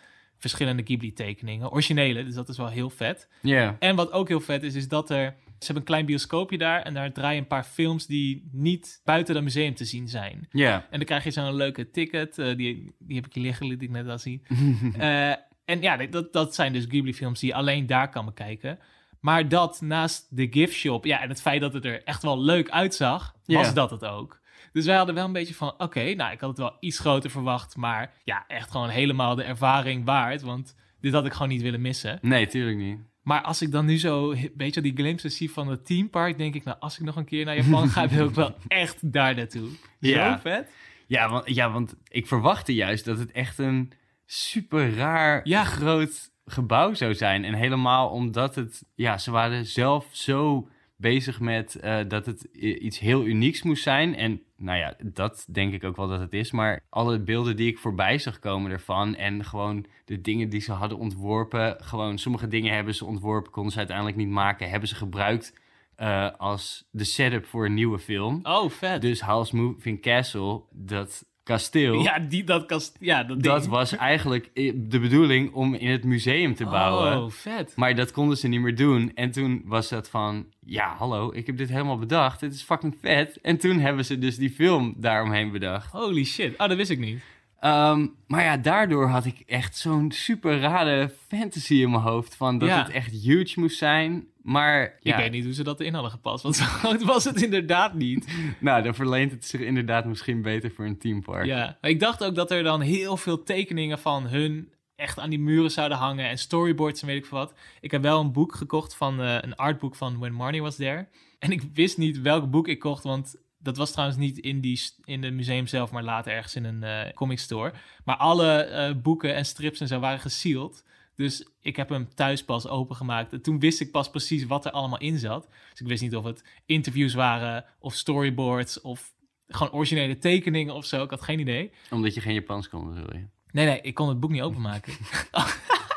verschillende Ghibli tekeningen. Originele, dus dat is wel heel vet. Ja. En wat ook heel vet is, is dat er Ze hebben een klein bioscoopje daar en daar draaien een paar films die niet buiten dat museum te zien zijn. Ja. En dan krijg je zo'n leuke ticket, eh, die, die heb ik hier liggen, liet ik net al zien. Eh, en ja, dat, dat zijn dus Ghibli-films die je alleen daar kan bekijken. Maar dat naast de gift shop, ja, en het feit dat het er echt wel leuk uitzag, was dat het ook. Dus wij hadden wel een beetje van, oké, nou, ik had het wel iets groter verwacht, maar ja, echt gewoon helemaal de ervaring waard, want dit had ik gewoon niet willen missen. Nee, tuurlijk niet. Maar als ik dan nu zo een beetje die glimpses zie van het teampark, denk ik, nou, als ik nog een keer naar Japan ga, wil ik wel echt daar naartoe. Ja. Zo vet. Ja want, ja, want ik verwachtte juist dat het echt een super raar Ja. groot gebouw zou zijn. En helemaal omdat het, ja, ze waren zelf zo bezig met eh, dat het iets heel unieks moest zijn. En nou ja, dat denk ik ook wel dat het is. Maar alle beelden die ik voorbij zag komen ervan en gewoon de dingen die ze hadden ontworpen. Gewoon sommige dingen hebben ze ontworpen, konden ze uiteindelijk niet maken. Hebben ze gebruikt eh, als de setup voor een nieuwe film. Oh, vet. Dus Howl's Moving Castle, dat kasteel, ja, die, dat kast, ja, dat, dat was eigenlijk de bedoeling om in het museum te bouwen. Oh, vet. Maar dat konden ze niet meer doen. En toen was het van, ja, hallo, ik heb dit helemaal bedacht. Dit is fucking vet. En toen hebben ze dus die film daaromheen bedacht. Holy shit. Oh, dat wist ik niet. Ehm, maar ja, daardoor had ik echt zo'n super rare fantasy in mijn hoofd. Van dat Ja. het echt huge moest zijn. Maar ja, Ik weet niet hoe ze dat erin hadden gepast, want zo groot was het inderdaad niet. nou, dan verleent het zich inderdaad misschien beter voor een teampark. Ja, maar ik dacht ook dat er dan heel veel tekeningen van hun echt aan die muren zouden hangen en storyboards en weet ik veel wat. Ik heb wel een boek gekocht van eh, een artboek van When Marnie Was There. En ik wist niet welk boek ik kocht, want dat was trouwens niet in, die, in de museum zelf, maar later ergens in een eh comic store. Maar alle eh, boeken en strips en zo waren gesealed. Dus ik heb hem thuis pas opengemaakt. En toen wist ik pas precies wat er allemaal in zat. Dus ik wist niet of het interviews waren of storyboards of gewoon originele tekeningen of zo. Ik had geen idee. Omdat je geen Japans kon, bedoel je? Nee, nee, ik kon het boek niet openmaken.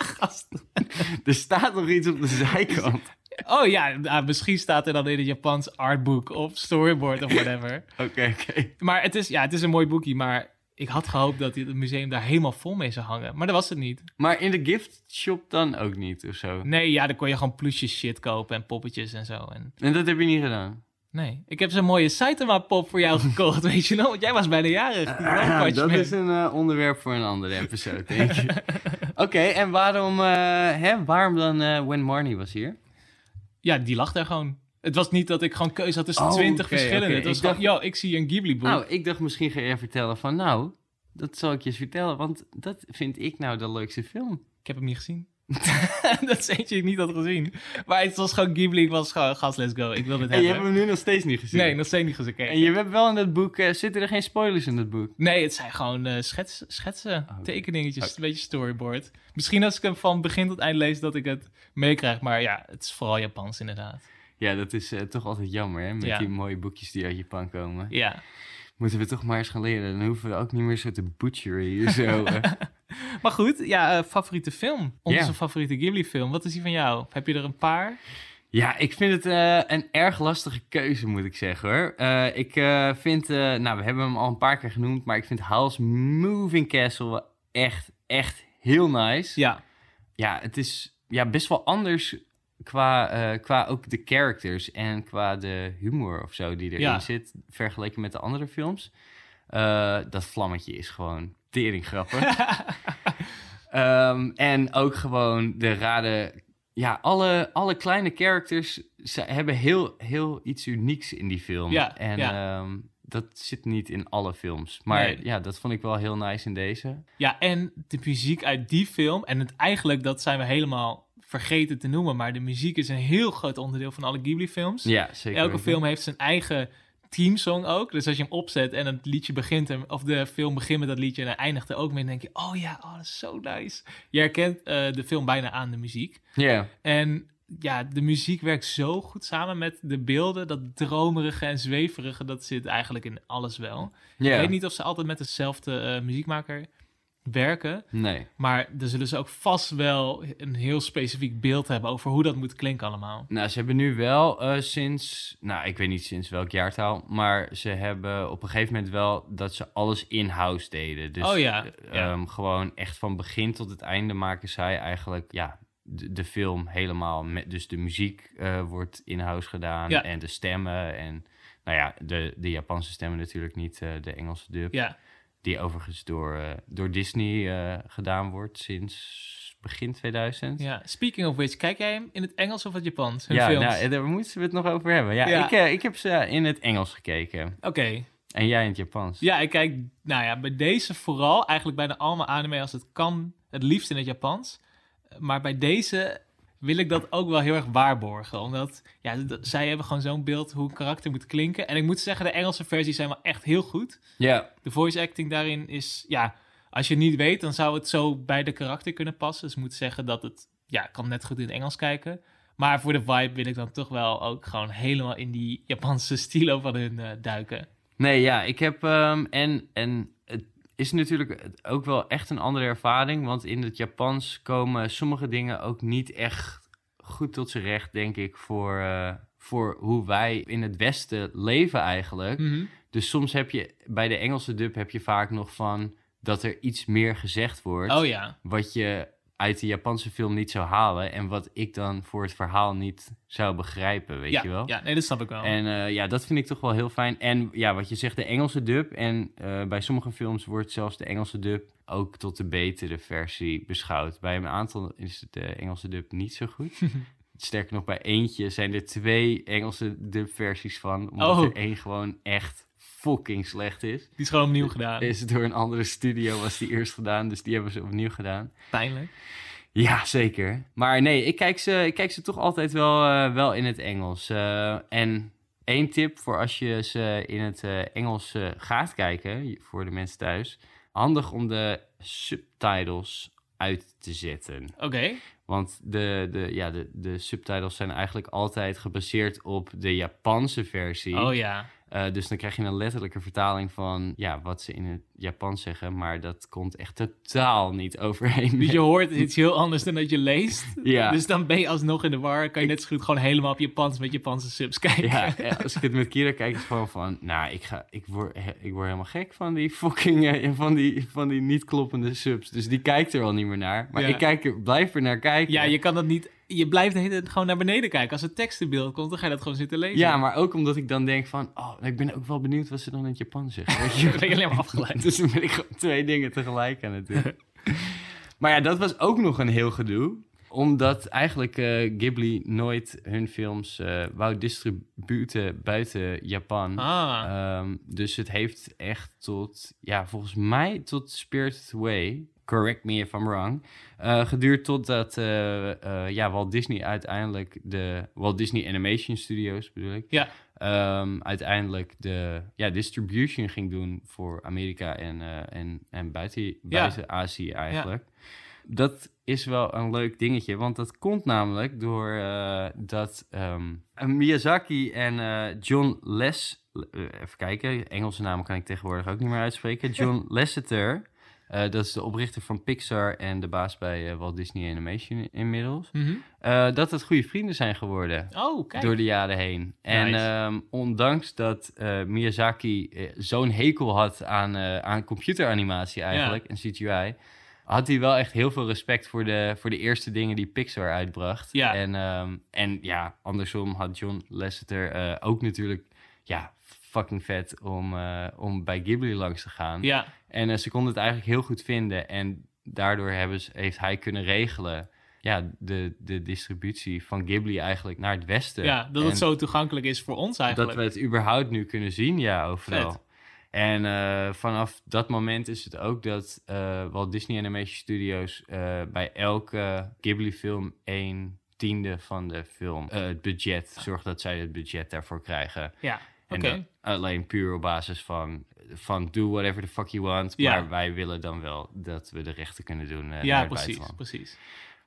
Gast. Er staat nog iets op de zijkant. Oh ja, nou, misschien staat er dan in het Japans artboek of storyboard of whatever. Oké, oké. Maar het is, ja, het is een mooi boekje, maar ik had gehoopt dat het museum daar helemaal vol mee zou hangen. Maar dat was het niet. Maar in de gift shop dan ook niet, of zo? Nee, ja, dan kon je gewoon plusjes shit kopen en poppetjes en zo. En En dat heb je niet gedaan? nee, ik heb zo'n mooie Saitama pop voor jou gekocht, weet je nog? Want jij was bijna jarig. Punch dat is een eh, onderwerp voor een andere episode, denk ik. Oké, en waarom, eh, hè, waarom dan eh When Marnie was hier? Ja, die lag daar gewoon. Het was niet dat ik gewoon keuze had tussen Oh, twintig oké, verschillende. oké. Het was Ik gewoon, dacht- yo, ik zie een Ghibli-boek. Nou, ik dacht misschien ga je vertellen van, nou, dat zal ik je eens vertellen, want dat vind ik nou de leukste film. Ik heb hem niet gezien. dat is eentje die ik niet had gezien. Maar het was gewoon Ghibli. Ik was gewoon, gast, let's go. Ik wil dit En je hebben. hebt hem nu nog steeds niet gezien. Nee, nog steeds niet gezien. En je hebt wel in dat boek, eh, zitten er geen spoilers in dat boek? Nee, het zijn gewoon eh, schets, schetsen, Oh. tekeningetjes, Oh. een beetje storyboard. Misschien als ik hem van begin tot eind lees dat ik het meekrijg. Maar ja, het is vooral Japans inderdaad. Ja, dat is eh, toch altijd jammer, hè, met Ja. die mooie boekjes die uit Japan komen. Ja. Moeten we toch maar eens gaan leren. Dan hoeven we ook niet meer zo te butcheren hier zo. eh. Maar goed, ja, eh, favoriete film. Onze favoriete Ghibli film. Wat is die van jou? Heb je er een paar? Ja, ik vind het eh, een erg lastige keuze, moet ik zeggen hoor. Ik vind, nou, we hebben hem al een paar keer genoemd, maar ik vind Howl's Moving Castle echt, echt heel nice. Ja. Ja, het is ja, best wel anders qua, eh, qua ook de characters en qua de humor of zo die erin Ja. zit, vergeleken met de andere films. Eh, dat vlammetje is gewoon tering grappig. Ehm, en ook gewoon de rare... Ja, alle, alle kleine characters ze hebben heel, heel iets unieks in die film. Ja, en ja. ehm, dat zit niet in alle films. Maar Nee. ja, dat vond ik wel heel nice in deze. Ja, en de muziek uit die film. En het, eigenlijk, dat zijn we helemaal vergeten te noemen. Maar de muziek is een heel groot onderdeel van alle Ghibli-films. Ja, zeker. Elke film heeft zijn eigen teamsong ook. Dus als je hem opzet en het liedje begint, en- of de film begint met dat liedje en hij eindigt er ook mee, dan denk je, oh ja, oh, dat is zo nice. Je herkent eh, de film bijna aan de muziek. Ja, En ja, de muziek werkt zo goed samen met de beelden. Dat dromerige en zweverige, dat zit eigenlijk in alles wel. ja. Ik weet niet of ze altijd met dezelfde eh, muziekmaker werken. Nee. Maar er zullen ze ook vast wel een heel specifiek beeld hebben over hoe dat moet klinken allemaal. Nou, ze hebben nu wel eh, sinds, nou, ik weet niet sinds welk jaartaal, maar ze hebben op een gegeven moment wel dat ze alles in-house deden. Dus Oh ja, eh, ja. ehm, gewoon echt van begin tot het einde maken zij eigenlijk, ja, de, de film helemaal met... Dus de muziek eh, wordt in-house gedaan Ja. en de stemmen en... Nou ja, de, de Japanse stemmen natuurlijk niet, eh, de Engelse dub. Ja, Die overigens door, eh, door Disney eh, gedaan wordt sinds begin 2000. ja. Speaking of which, kijk jij hem in het Engels of het Japans? Ja, films? nou, daar moeten we het nog over hebben. Ja, Ja. Ik, ik heb ze in het Engels gekeken. Oké. En jij in het Japans. Ja, ik kijk, nou ja, bij deze vooral, eigenlijk bijna allemaal anime als het kan, het liefst in het Japans. Maar bij deze wil ik dat ook wel heel erg waarborgen. Omdat ja, zij hebben gewoon zo'n beeld hoe een karakter moet klinken. En ik moet zeggen, de Engelse versies zijn wel echt heel goed. Ja, De voice acting daarin is, ja, als je het niet weet, dan zou het zo bij de karakter kunnen passen. Dus ik moet zeggen dat het, ja, ik kan net goed in het Engels kijken. Maar voor de vibe wil ik dan toch wel ook gewoon helemaal in die Japanse stilo van hun eh, duiken. Nee, ja, ik heb. ehm, en, en is natuurlijk ook wel echt een andere ervaring. Want in het Japans komen sommige dingen ook niet echt goed tot z'n recht, denk ik, voor, eh, voor hoe wij in het Westen leven eigenlijk. Mhm. Dus soms heb je bij de Engelse dub heb je vaak nog van dat er iets meer gezegd wordt. Oh ja, Wat je uit de Japanse film niet zou halen. En wat ik dan voor het verhaal niet zou begrijpen, weet ja, je wel. ja, nee, dat snap ik wel. En eh, ja, dat vind ik toch wel heel fijn. En ja, wat je zegt, de Engelse dub. En eh, bij sommige films wordt zelfs de Engelse dub ook tot de betere versie beschouwd. Bij een aantal is de Engelse dub niet zo goed. Sterker nog, bij eentje zijn er twee Engelse dubversies van. Omdat Oh. er één gewoon echt fucking slecht is. Die is gewoon opnieuw gedaan. Is door een andere studio, was die eerst gedaan. Dus die hebben ze opnieuw gedaan. Pijnlijk. Ja, zeker. Maar nee, ik kijk ze, ik kijk ze toch altijd wel, eh, wel in het Engels. Eh, en één tip voor als je ze in het eh, Engels gaat kijken, voor de mensen thuis. Handig om de subtitles uit te zetten. Oké. Want de, de, ja, de, de subtitles zijn eigenlijk altijd gebaseerd op de Japanse versie. Oh ja. Eh, dus dan krijg je een letterlijke vertaling van ja, wat ze in het Japans zeggen. Maar dat komt echt totaal niet overheen. Dus je hoort iets heel anders dan dat je leest. Ja. Dus dan ben je alsnog in de war. Kan je net zo goed gewoon helemaal op Japans met Japanse subs kijken. Ja, als ik het met Kira kijk, is het gewoon van... Nou, ik, ga, ik, word, ik word helemaal gek van die fucking... eh, van die, van die niet kloppende subs. Dus die kijkt er al niet meer naar. Maar Ja. ik kijk er, blijf er naar kijken. Ja, je kan dat niet... Je blijft de hele tijd gewoon naar beneden kijken. Als er tekst in beeld komt, dan ga je dat gewoon zitten lezen. Ja, maar ook omdat ik dan denk van... Oh, ik ben ook wel benieuwd wat ze dan in het Japan zeggen. Weet je? Dan ben je alleen maar afgeleid. Dus dan ben ik gewoon twee dingen tegelijk aan het doen. maar ja, dat was ook nog een heel gedoe. Omdat eigenlijk eh, Ghibli nooit hun films eh, wou distributen buiten Japan. Ah, Ehm, dus het heeft echt tot, ja, volgens mij tot Spirited Away, correct me if I'm wrong, eh, geduurd totdat eh, ja, Walt Disney uiteindelijk de, Walt Disney Animation Studios bedoel ik, Ja. ehm, uiteindelijk de ja, distribution ging doen voor Amerika en, en, en buiten, buiten Azië eigenlijk. Dat is wel een leuk dingetje, want dat komt namelijk door dat ehm, Miyazaki en John Les... even kijken, Engelse namen kan ik tegenwoordig ook niet meer uitspreken. John Lasseter, eh, dat is de oprichter van Pixar en de baas bij eh, Walt Disney Animation inmiddels. mhm. eh, dat het goede vrienden zijn geworden Oh, kijk. door de jaren heen. En Nice. ehm, ondanks dat Miyazaki zo'n hekel had aan, aan computeranimatie eigenlijk en CGI, had hij wel echt heel veel respect voor de, voor de eerste dingen die Pixar uitbracht. Ja. En, ehm, en ja, andersom had John Lasseter ook natuurlijk ja, fucking vet om, om bij Ghibli langs te gaan. Ja, En eh, ze konden het eigenlijk heel goed vinden. En daardoor hebben ze, heeft hij kunnen regelen ja, de, de distributie van Ghibli eigenlijk naar het westen. ja, dat En het zo toegankelijk is voor ons eigenlijk. Dat we het überhaupt nu kunnen zien, ja, overal. Vet. En eh, vanaf dat moment is het ook dat eh Walt Disney Animation Studios bij elke Ghibli-film een tiende van de film, het budget, zorgt dat zij het budget daarvoor krijgen. Ja, En dat alleen puur op basis van, van do whatever the fuck you want. Ja. Maar wij willen dan wel dat we de rechten kunnen doen naar Ja, precies, precies.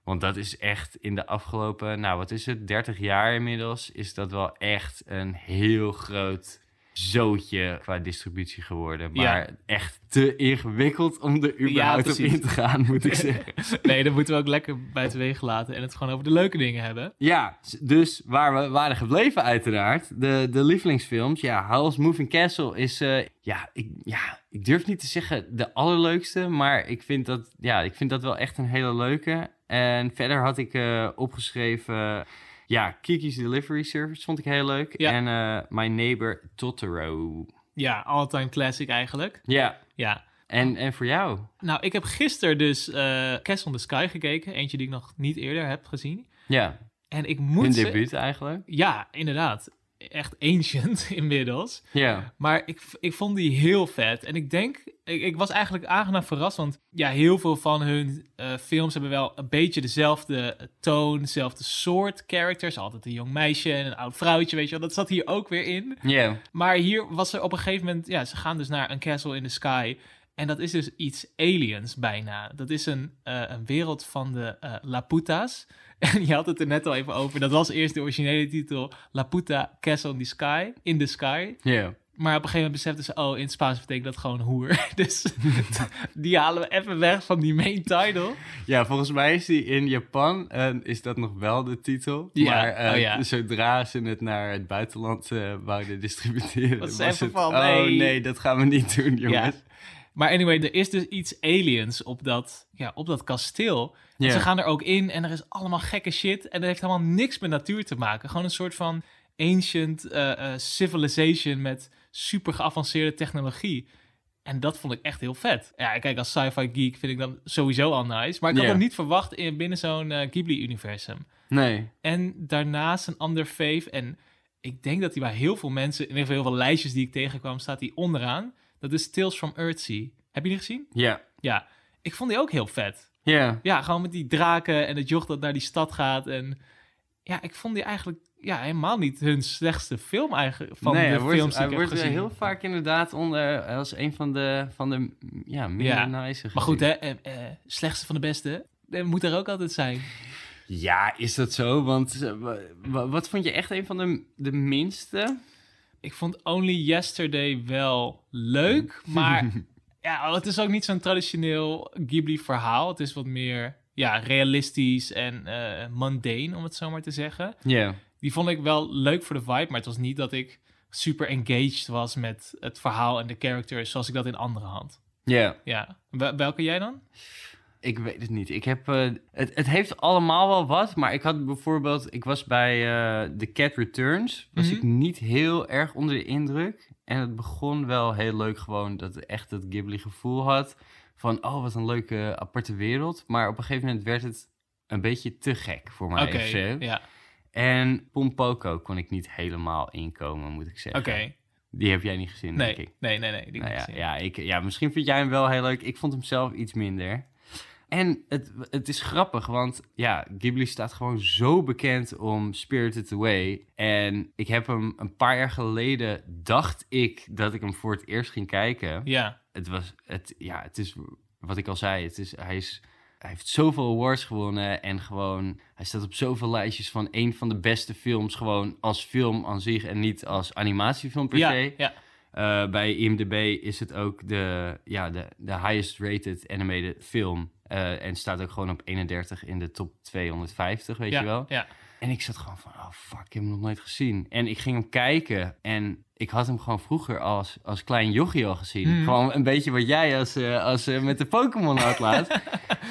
Want dat is echt in de afgelopen, nou wat is het, 30 jaar inmiddels, is dat wel echt een heel groot zootje qua distributie geworden. Ja. Maar echt te ingewikkeld om er überhaupt op precies. in te gaan, moet ik zeggen. Nee, dat moeten we ook lekker buitenwege laten en het gewoon over de leuke dingen hebben. Ja, dus waar we waren gebleven uiteraard, de, de lievelingsfilms. Ja, Howl's Moving Castle is, eh, ja, ik, ja, ik durf niet te zeggen de allerleukste, maar ik vind dat, ja, ik vind dat wel echt een hele leuke. En verder had ik eh, opgeschreven... Ja, Kiki's Delivery Service vond ik heel leuk. Ja. En eh My Neighbor Totoro. Ja, all-time classic eigenlijk. Ja, Ja. en, en voor jou? Nou, ik heb gisteren dus eh Castle in the Sky gekeken. Eentje die ik nog niet eerder heb gezien. Ja, En ik moet... ze- debuut eigenlijk. Ja, inderdaad. Echt ancient inmiddels. Ja, Maar ik, ik vond die heel vet. En ik denk, ik, ik was eigenlijk aangenaam verrast. Want ja, heel veel van hun eh, films hebben wel een beetje dezelfde toon, dezelfde soort characters. Altijd een jong meisje en een oud vrouwtje, weet je wel. Dat zat hier ook weer in. ja, Maar hier was er op een gegeven moment, ja, ze gaan dus naar een castle in the sky. En dat is dus iets aliens bijna. Dat is een, eh, een wereld van de eh, Laputas. En je had het er net al even over. Dat was eerst de originele titel Laputa Castle in the Sky. In the Sky. ja. Maar op een gegeven moment beseften ze, oh, in het Spaans betekent dat gewoon hoer. Dus die halen we even weg van die main title. Ja, volgens mij is die in Japan, is dat nog wel de titel. Ja, Maar eh, oh ja. zodra ze het naar het buitenland eh wouden distribueren, Was was, het, van, oh nee. nee, dat gaan we niet doen, jongens. Maar anyway, er is dus iets aliens op dat, ja, op dat kasteel. En ze gaan er ook in en er is allemaal gekke shit. En dat heeft helemaal niks met natuur te maken. Gewoon een soort van ancient eh, eh, civilization met super geavanceerde technologie. En dat vond ik echt heel vet. Ja, kijk, als sci-fi geek vind ik dat sowieso al nice. Maar ik had Ja. het niet verwacht in, binnen zo'n eh, Ghibli-universum. Nee, En daarnaast een ander fave. En ik denk dat die bij heel veel mensen, in ieder geval heel veel lijstjes die ik tegenkwam, staat die onderaan. Dat is Tales from Earthsea. Heb je die gezien? ja, Ja, ik vond die ook heel vet. ja. Ja, gewoon met die draken en het joch dat naar die stad gaat. En ja, ik vond die eigenlijk ja, helemaal niet hun slechtste film eigenlijk van nee, de wordt, films die ik heb wordt gezien. heel vaak inderdaad onder als een van de, van de ja, minder Ja, nice Maar goed, hè, eh, eh, slechtste van de beste, dat moet er ook altijd zijn. Ja, is dat zo? Want eh, wa- wa- wat vond je echt een van de, de minste? Ik vond Only Yesterday wel leuk, maar ja, het is ook niet zo'n traditioneel Ghibli-verhaal. Het is wat meer ja, realistisch en eh mundane, om het zo maar te zeggen. Ja, Die vond ik wel leuk voor de vibe, maar het was niet dat ik super engaged was met het verhaal en de characters zoals ik dat in andere had. ja. Ja, Wel- welke jij dan? Ik weet het niet. Ik heb, eh, het, het heeft allemaal wel wat, maar ik had bijvoorbeeld, ik was bij eh The Cat Returns, was Mhm. ik niet heel erg onder de indruk. En het begon wel heel leuk gewoon, dat het echt het Ghibli gevoel had van, oh wat een leuke aparte wereld. Maar op een gegeven moment werd het een beetje te gek voor mij. Oké, ja, En Pompoko kon ik niet helemaal inkomen, moet ik zeggen. oké. Die heb jij niet gezien, Nee, denk ik. nee, nee, nee. Die Nou ja, ja, ik, ja, misschien vind jij hem wel heel leuk. Ik vond hem zelf iets minder. En het, het is grappig, want ja, Ghibli staat gewoon zo bekend om Spirited Away. En ik heb hem een paar jaar geleden, dacht ik dat ik hem voor het eerst ging kijken. ja. Het was, het, ja, het is wat ik al zei, het is, hij, is, hij heeft zoveel awards gewonnen en gewoon, hij staat op zoveel lijstjes van een van de beste films, gewoon als film aan zich en niet als animatiefilm per ja, se. ja. Uh, bij IMDb is het ook de, ja, de, de highest rated animated film. Uh, en staat ook gewoon op 31 in de top 250, weet ja, je wel. Ja. En ik zat gewoon van, oh fuck, ik heb hem nog nooit gezien. En ik ging hem kijken en ik had hem gewoon vroeger als, als klein jochie al gezien. Mhm. Gewoon een beetje wat jij als, uh, als uh, met de Pokémon uitlaat.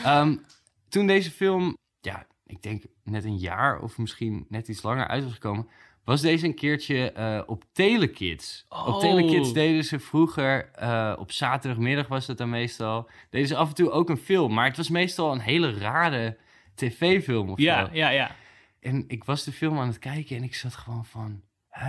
um, toen deze film, ja, ik denk net een jaar of misschien net iets langer uit was gekomen was deze een keertje uh, op Telekids. Oh. Op Telekids deden ze vroeger, uh, op zaterdagmiddag was dat dan meestal, deden ze af en toe ook een film. Maar het was meestal een hele rare tv-film of ja, zo. Ja, ja, En ik was de film aan het kijken en ik zat gewoon van,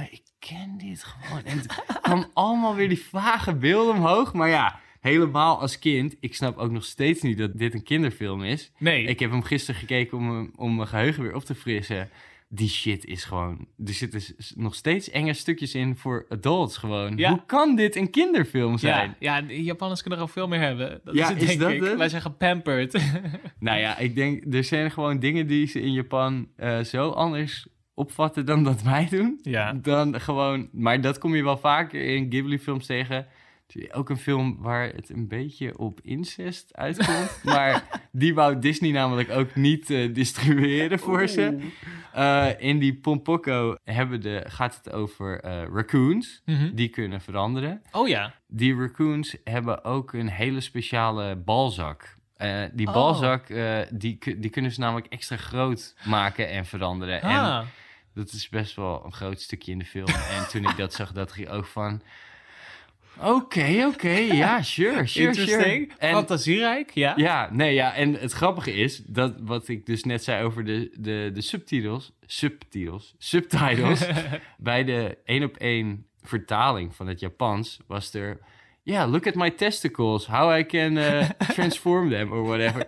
ik ken dit gewoon. En het kwam allemaal weer die vage beelden omhoog. Maar ja, helemaal als kind, ik snap ook nog steeds niet dat dit een kinderfilm is. Nee. Ik heb hem gisteren gekeken om, om mijn geheugen weer op te frissen die shit is gewoon... Er zitten nog steeds enge stukjes in voor adults gewoon. Ja. Hoe kan dit een kinderfilm zijn? Ja, ja, Japanners kunnen er al veel meer hebben. Dat Ja, is, het, is denk dat ik. het? Wij zijn gepamperd. Nou ja, ik denk... Er zijn gewoon dingen die ze in Japan uh, zo anders opvatten dan dat wij doen. Ja. Dan gewoon... Maar dat kom je wel vaker in Ghibli-films tegen... Ook een film waar het een beetje op incest uitkomt. maar die wou Disney namelijk ook niet uh, distribueren voor Oeh. ze. Uh, in die Pompoko hebben de, gaat het over uh, raccoons. Mm -hmm. Die kunnen veranderen. Oh ja. Die raccoons hebben ook een hele speciale balzak. Eh, die Oh. balzak, eh, die, die kunnen ze namelijk extra groot maken en veranderen. En Ah, dat is best wel een groot stukje in de film. en toen ik dat zag, dacht ik ook van... Oké, oké, ja, sure, sure, interesting. sure. En, Fantasierijk, ja. ja, nee, ja, en het grappige is, dat wat ik dus net zei over de, de, de subtitles, subtitles, subtitles, bij de één op één vertaling van het Japans was er... Ja, look at my testicles, how I can eh, transform them or whatever.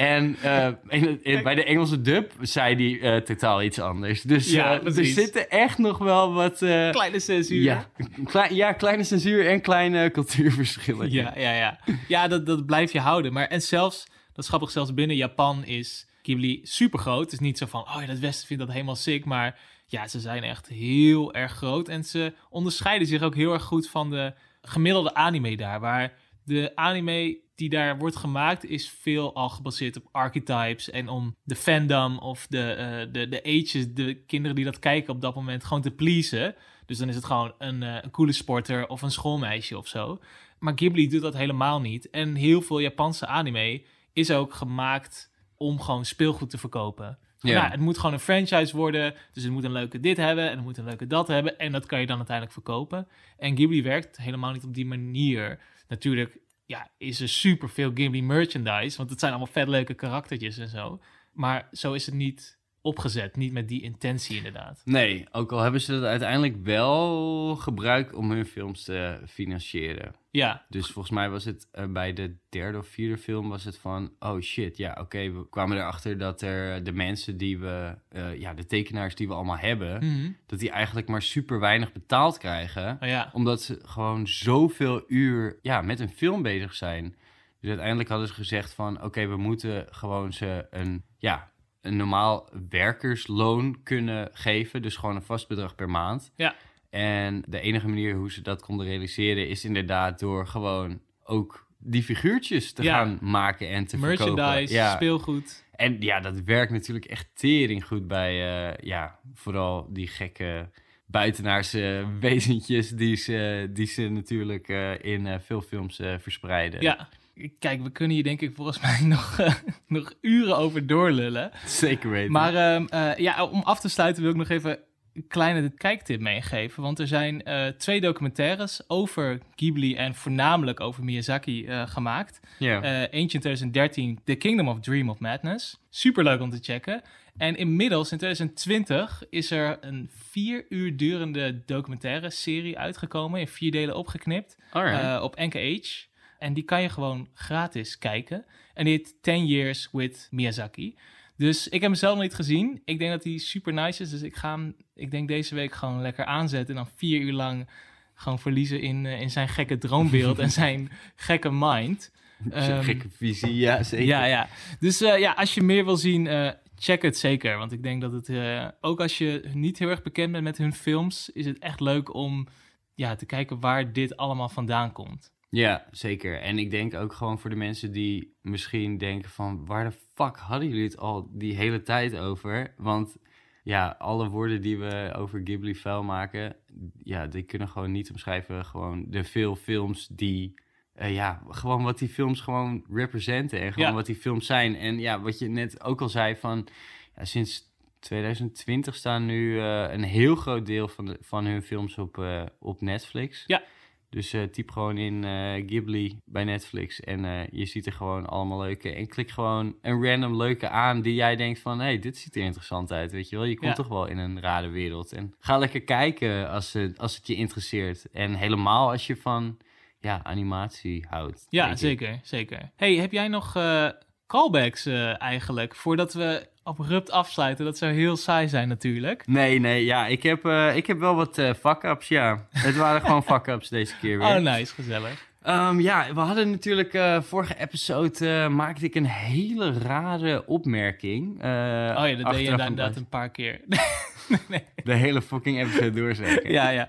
En eh, in- in- bij de Engelse dub zei die eh, totaal iets anders. Dus Ja, eh, er zitten echt nog wel wat... Kleine censuur. ja, klei- ja, kleine censuur en kleine cultuurverschillen. Ja, ja, ja. Ja, dat, dat blijf je houden. Maar en zelfs, dat is grappig, zelfs binnen Japan is Ghibli super groot. Het is niet zo van, oh ja, het Westen vindt dat helemaal sick. Maar ja, ze zijn echt heel erg groot. En ze onderscheiden zich ook heel erg goed van de gemiddelde anime daar. Waar de anime die daar wordt gemaakt is veel al gebaseerd op archetypes. En om de fandom of de, eh, de, de ages, de kinderen die dat kijken op dat moment, gewoon te pleasen. Dus dan is het gewoon een, eh, een coole sporter of een schoolmeisje of zo. Maar Ghibli doet dat helemaal niet. En heel veel Japanse anime is ook gemaakt om gewoon speelgoed te verkopen. Ja. Nou, het moet gewoon een franchise worden. Dus het moet een leuke dit hebben en het moet een leuke dat hebben. En dat kan je dan uiteindelijk verkopen. En Ghibli werkt helemaal niet op die manier. Natuurlijk ja, is er super veel Ghibli merchandise. Want het zijn allemaal vet leuke karaktertjes en zo. Maar zo is het niet opgezet. Niet met die intentie inderdaad. Nee, ook al hebben ze dat uiteindelijk wel gebruikt om hun films te financieren. Ja, Dus volgens mij was het eh, bij de derde of vierde film was het van... Oh shit, ja oké, we kwamen erachter dat er de mensen die we... eh, ja, de tekenaars die we allemaal hebben... Mhm. dat die eigenlijk maar super weinig betaald krijgen. Oh ja. Omdat ze gewoon zoveel uur ja, met een film bezig zijn. Dus uiteindelijk hadden ze gezegd van... Oké, we moeten gewoon ze een, ja, een normaal werkersloon kunnen geven. Dus gewoon een vast bedrag per maand. Ja. En de enige manier hoe ze dat konden realiseren... is inderdaad door gewoon ook die figuurtjes te Ja. gaan maken en te verkopen. Merchandise, Ja. speelgoed. En ja, dat werkt natuurlijk echt tering goed bij, eh, ja, vooral die gekke buitenaardse wezentjes die ze, die ze natuurlijk eh, in eh, veel films verspreiden. Ja. Kijk, we kunnen hier denk ik volgens mij nog, eh, nog uren over doorlullen. Zeker weten. Maar ehm, eh, ja, om af te sluiten wil ik nog even een kleine kijktip meegeven. Want er zijn eh, twee documentaires over Ghibli en voornamelijk over Miyazaki gemaakt. Eh, eentje in 2013, The Kingdom of Dream of Madness. Super leuk om te checken. En inmiddels, in 2020, is er een vier uur durende documentaire serie uitgekomen. In vier delen opgeknipt. Eh, op NKH. En die kan je gewoon gratis kijken. En die heet 10 Years with Miyazaki. Dus ik heb hem zelf nog niet gezien. Ik denk dat hij super nice is. Dus ik ga hem, ik denk deze week gewoon lekker aanzetten. En dan vier uur lang gewoon verliezen in, eh, in zijn gekke droombeeld en zijn gekke mind. ehm, gekke visie, ja zeker. Ja, ja. Dus eh, ja, als je meer wil zien, eh, check het zeker. Want ik denk dat het, ook als je niet heel erg bekend bent met hun films, is het echt leuk om ja, te kijken waar dit allemaal vandaan komt. Ja, zeker. En ik denk ook gewoon voor de mensen die misschien denken van... waar de fuck hadden jullie het al die hele tijd over? Want ja, alle woorden die we over Ghibli vuil maken... ja, die kunnen gewoon niet omschrijven gewoon de veel films die... eh, ja, gewoon wat die films gewoon representen en gewoon Ja. wat die films zijn. En ja, wat je net ook al zei van... Ja, sinds 2020 staan nu eh, een heel groot deel van, de, van hun films op, eh, op Netflix. Ja. Dus eh, typ gewoon in eh, Ghibli bij Netflix en eh, je ziet er gewoon allemaal leuke. En klik gewoon een random leuke aan die jij denkt van... hé, hey, dit ziet er interessant uit, weet je wel. Je komt Ja. toch wel in een rare wereld. En ga lekker kijken als het, als het je interesseert. En helemaal als je van ja, animatie houdt. Ja, ik. zeker, zeker. Hey, heb jij nog callbacks eigenlijk, voordat we abrupt afsluiten? Dat zou heel saai zijn natuurlijk. Nee, nee, ja, ik heb, eh, ik heb wel wat eh fuck-ups, ja. Het waren gewoon fuck-ups deze keer weer. Oh, nice, gezellig. Ehm, ja, we hadden natuurlijk eh, vorige episode maakte ik een hele rare opmerking. Oh ja, dat deed je inderdaad een paar keer. nee. De hele fucking episode door, zeker. Ja, ja.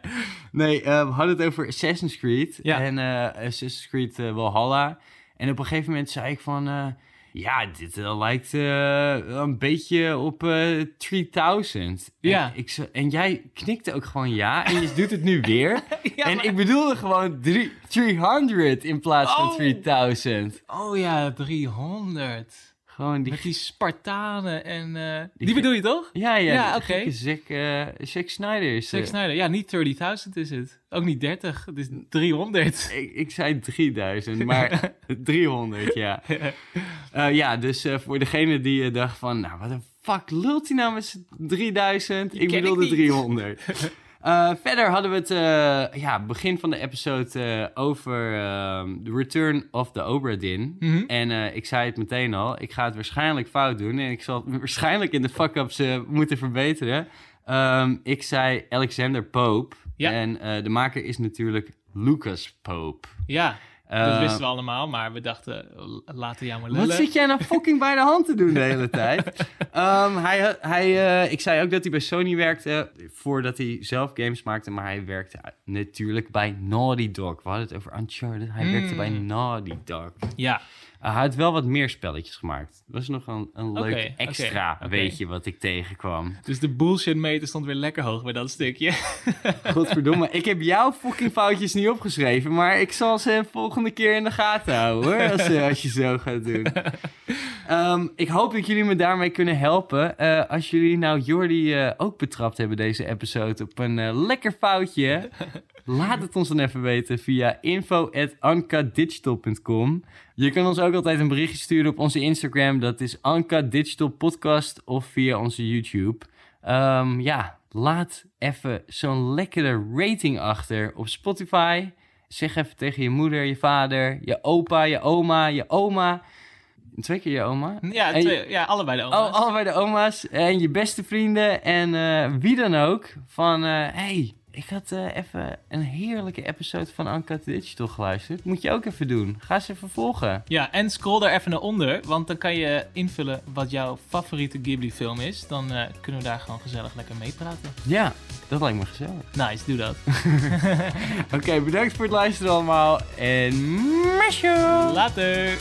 Nee, we hadden het over Assassin's Creed Ja. en Assassin's Creed Valhalla. En op een gegeven moment zei ik van... Ja, dit eh, lijkt eh, een beetje op eh 3000. Ja. En, ik, en jij knikte ook gewoon ja en je doet het nu weer. Ja, en maar- ik bedoelde gewoon drie- 300 in plaats van Oh. 3000. Oh ja, 300. Gewoon die... Met die Spartanen en... eh, die, bedoel je toch? Ja, ja, Ja, oké. gekke Zack, Zack Snyder is... Zack eh, Snyder. Ja, niet 30.000 is het. Ook niet 30. Het is 300. ik, ik zei 3000, maar 300, ja. Ja, dus voor degene die dacht van, nou, wat een fuck lult hij nou met z'n 3000? Ik ik bedoelde niet. 300. Eh, verder hadden we het, eh, ja, begin van de episode eh, over ehm, The Return of the Obra Dinn. Mhm. En ik zei het meteen al, ik ga het waarschijnlijk fout doen en ik zal het waarschijnlijk in de fuck-ups moeten verbeteren. Ehm, ik zei Alexander Pope Ja. en de maker is natuurlijk Lucas Pope. Ja, dat Eh, wisten we allemaal, maar we dachten, laten jou maar Wat lullen. zit jij nou fucking bij de hand te doen de hele tijd? Ehm, hij, hij, eh, ik zei ook dat hij bij Sony werkte voordat hij zelf games maakte, maar hij werkte natuurlijk bij Naughty Dog. We hadden het over Uncharted. Hij werkte Hmm. bij Naughty Dog. Ja, hij had wel wat meer spelletjes gemaakt. Dat was nog een, een leuk extra oké. weetje wat ik tegenkwam. dus de bullshit meter stond weer lekker hoog bij dat stukje. Godverdomme, ik heb jouw fucking foutjes niet opgeschreven, maar ik zal ze volgende keer in de gaten houden hoor, als, eh, als je zo gaat doen. Ehm, ik hoop dat jullie me daarmee kunnen helpen. Eh, als jullie nou Jordi eh, ook betrapt hebben deze episode op een lekker foutje, laat het ons dan even weten via info.ankadigital.com. Je kan ons ook altijd een berichtje sturen op onze Instagram, dat is Anka Digital Podcast of via onze YouTube. Ehm, ja, laat even zo'n lekkere rating achter op Spotify. Zeg even tegen je moeder, je vader, je opa, je oma, je oma. Twee keer je oma. Ja, je- twee- ja allebei de oma's. Oh, allebei de oma's en je beste vrienden en eh, wie dan ook. Van, eh hey, ik had eh, even een heerlijke episode van Uncut Digital geluisterd. Moet je ook even doen. Ga ze even volgen. Ja, en scroll daar even naar onder, want dan kan je invullen wat jouw favoriete Ghibli-film is. Dan eh, kunnen we daar gewoon gezellig lekker mee praten. Ja, dat lijkt me gezellig. Nice, doe dat. Oké, bedankt voor het luisteren allemaal en mesje! Later!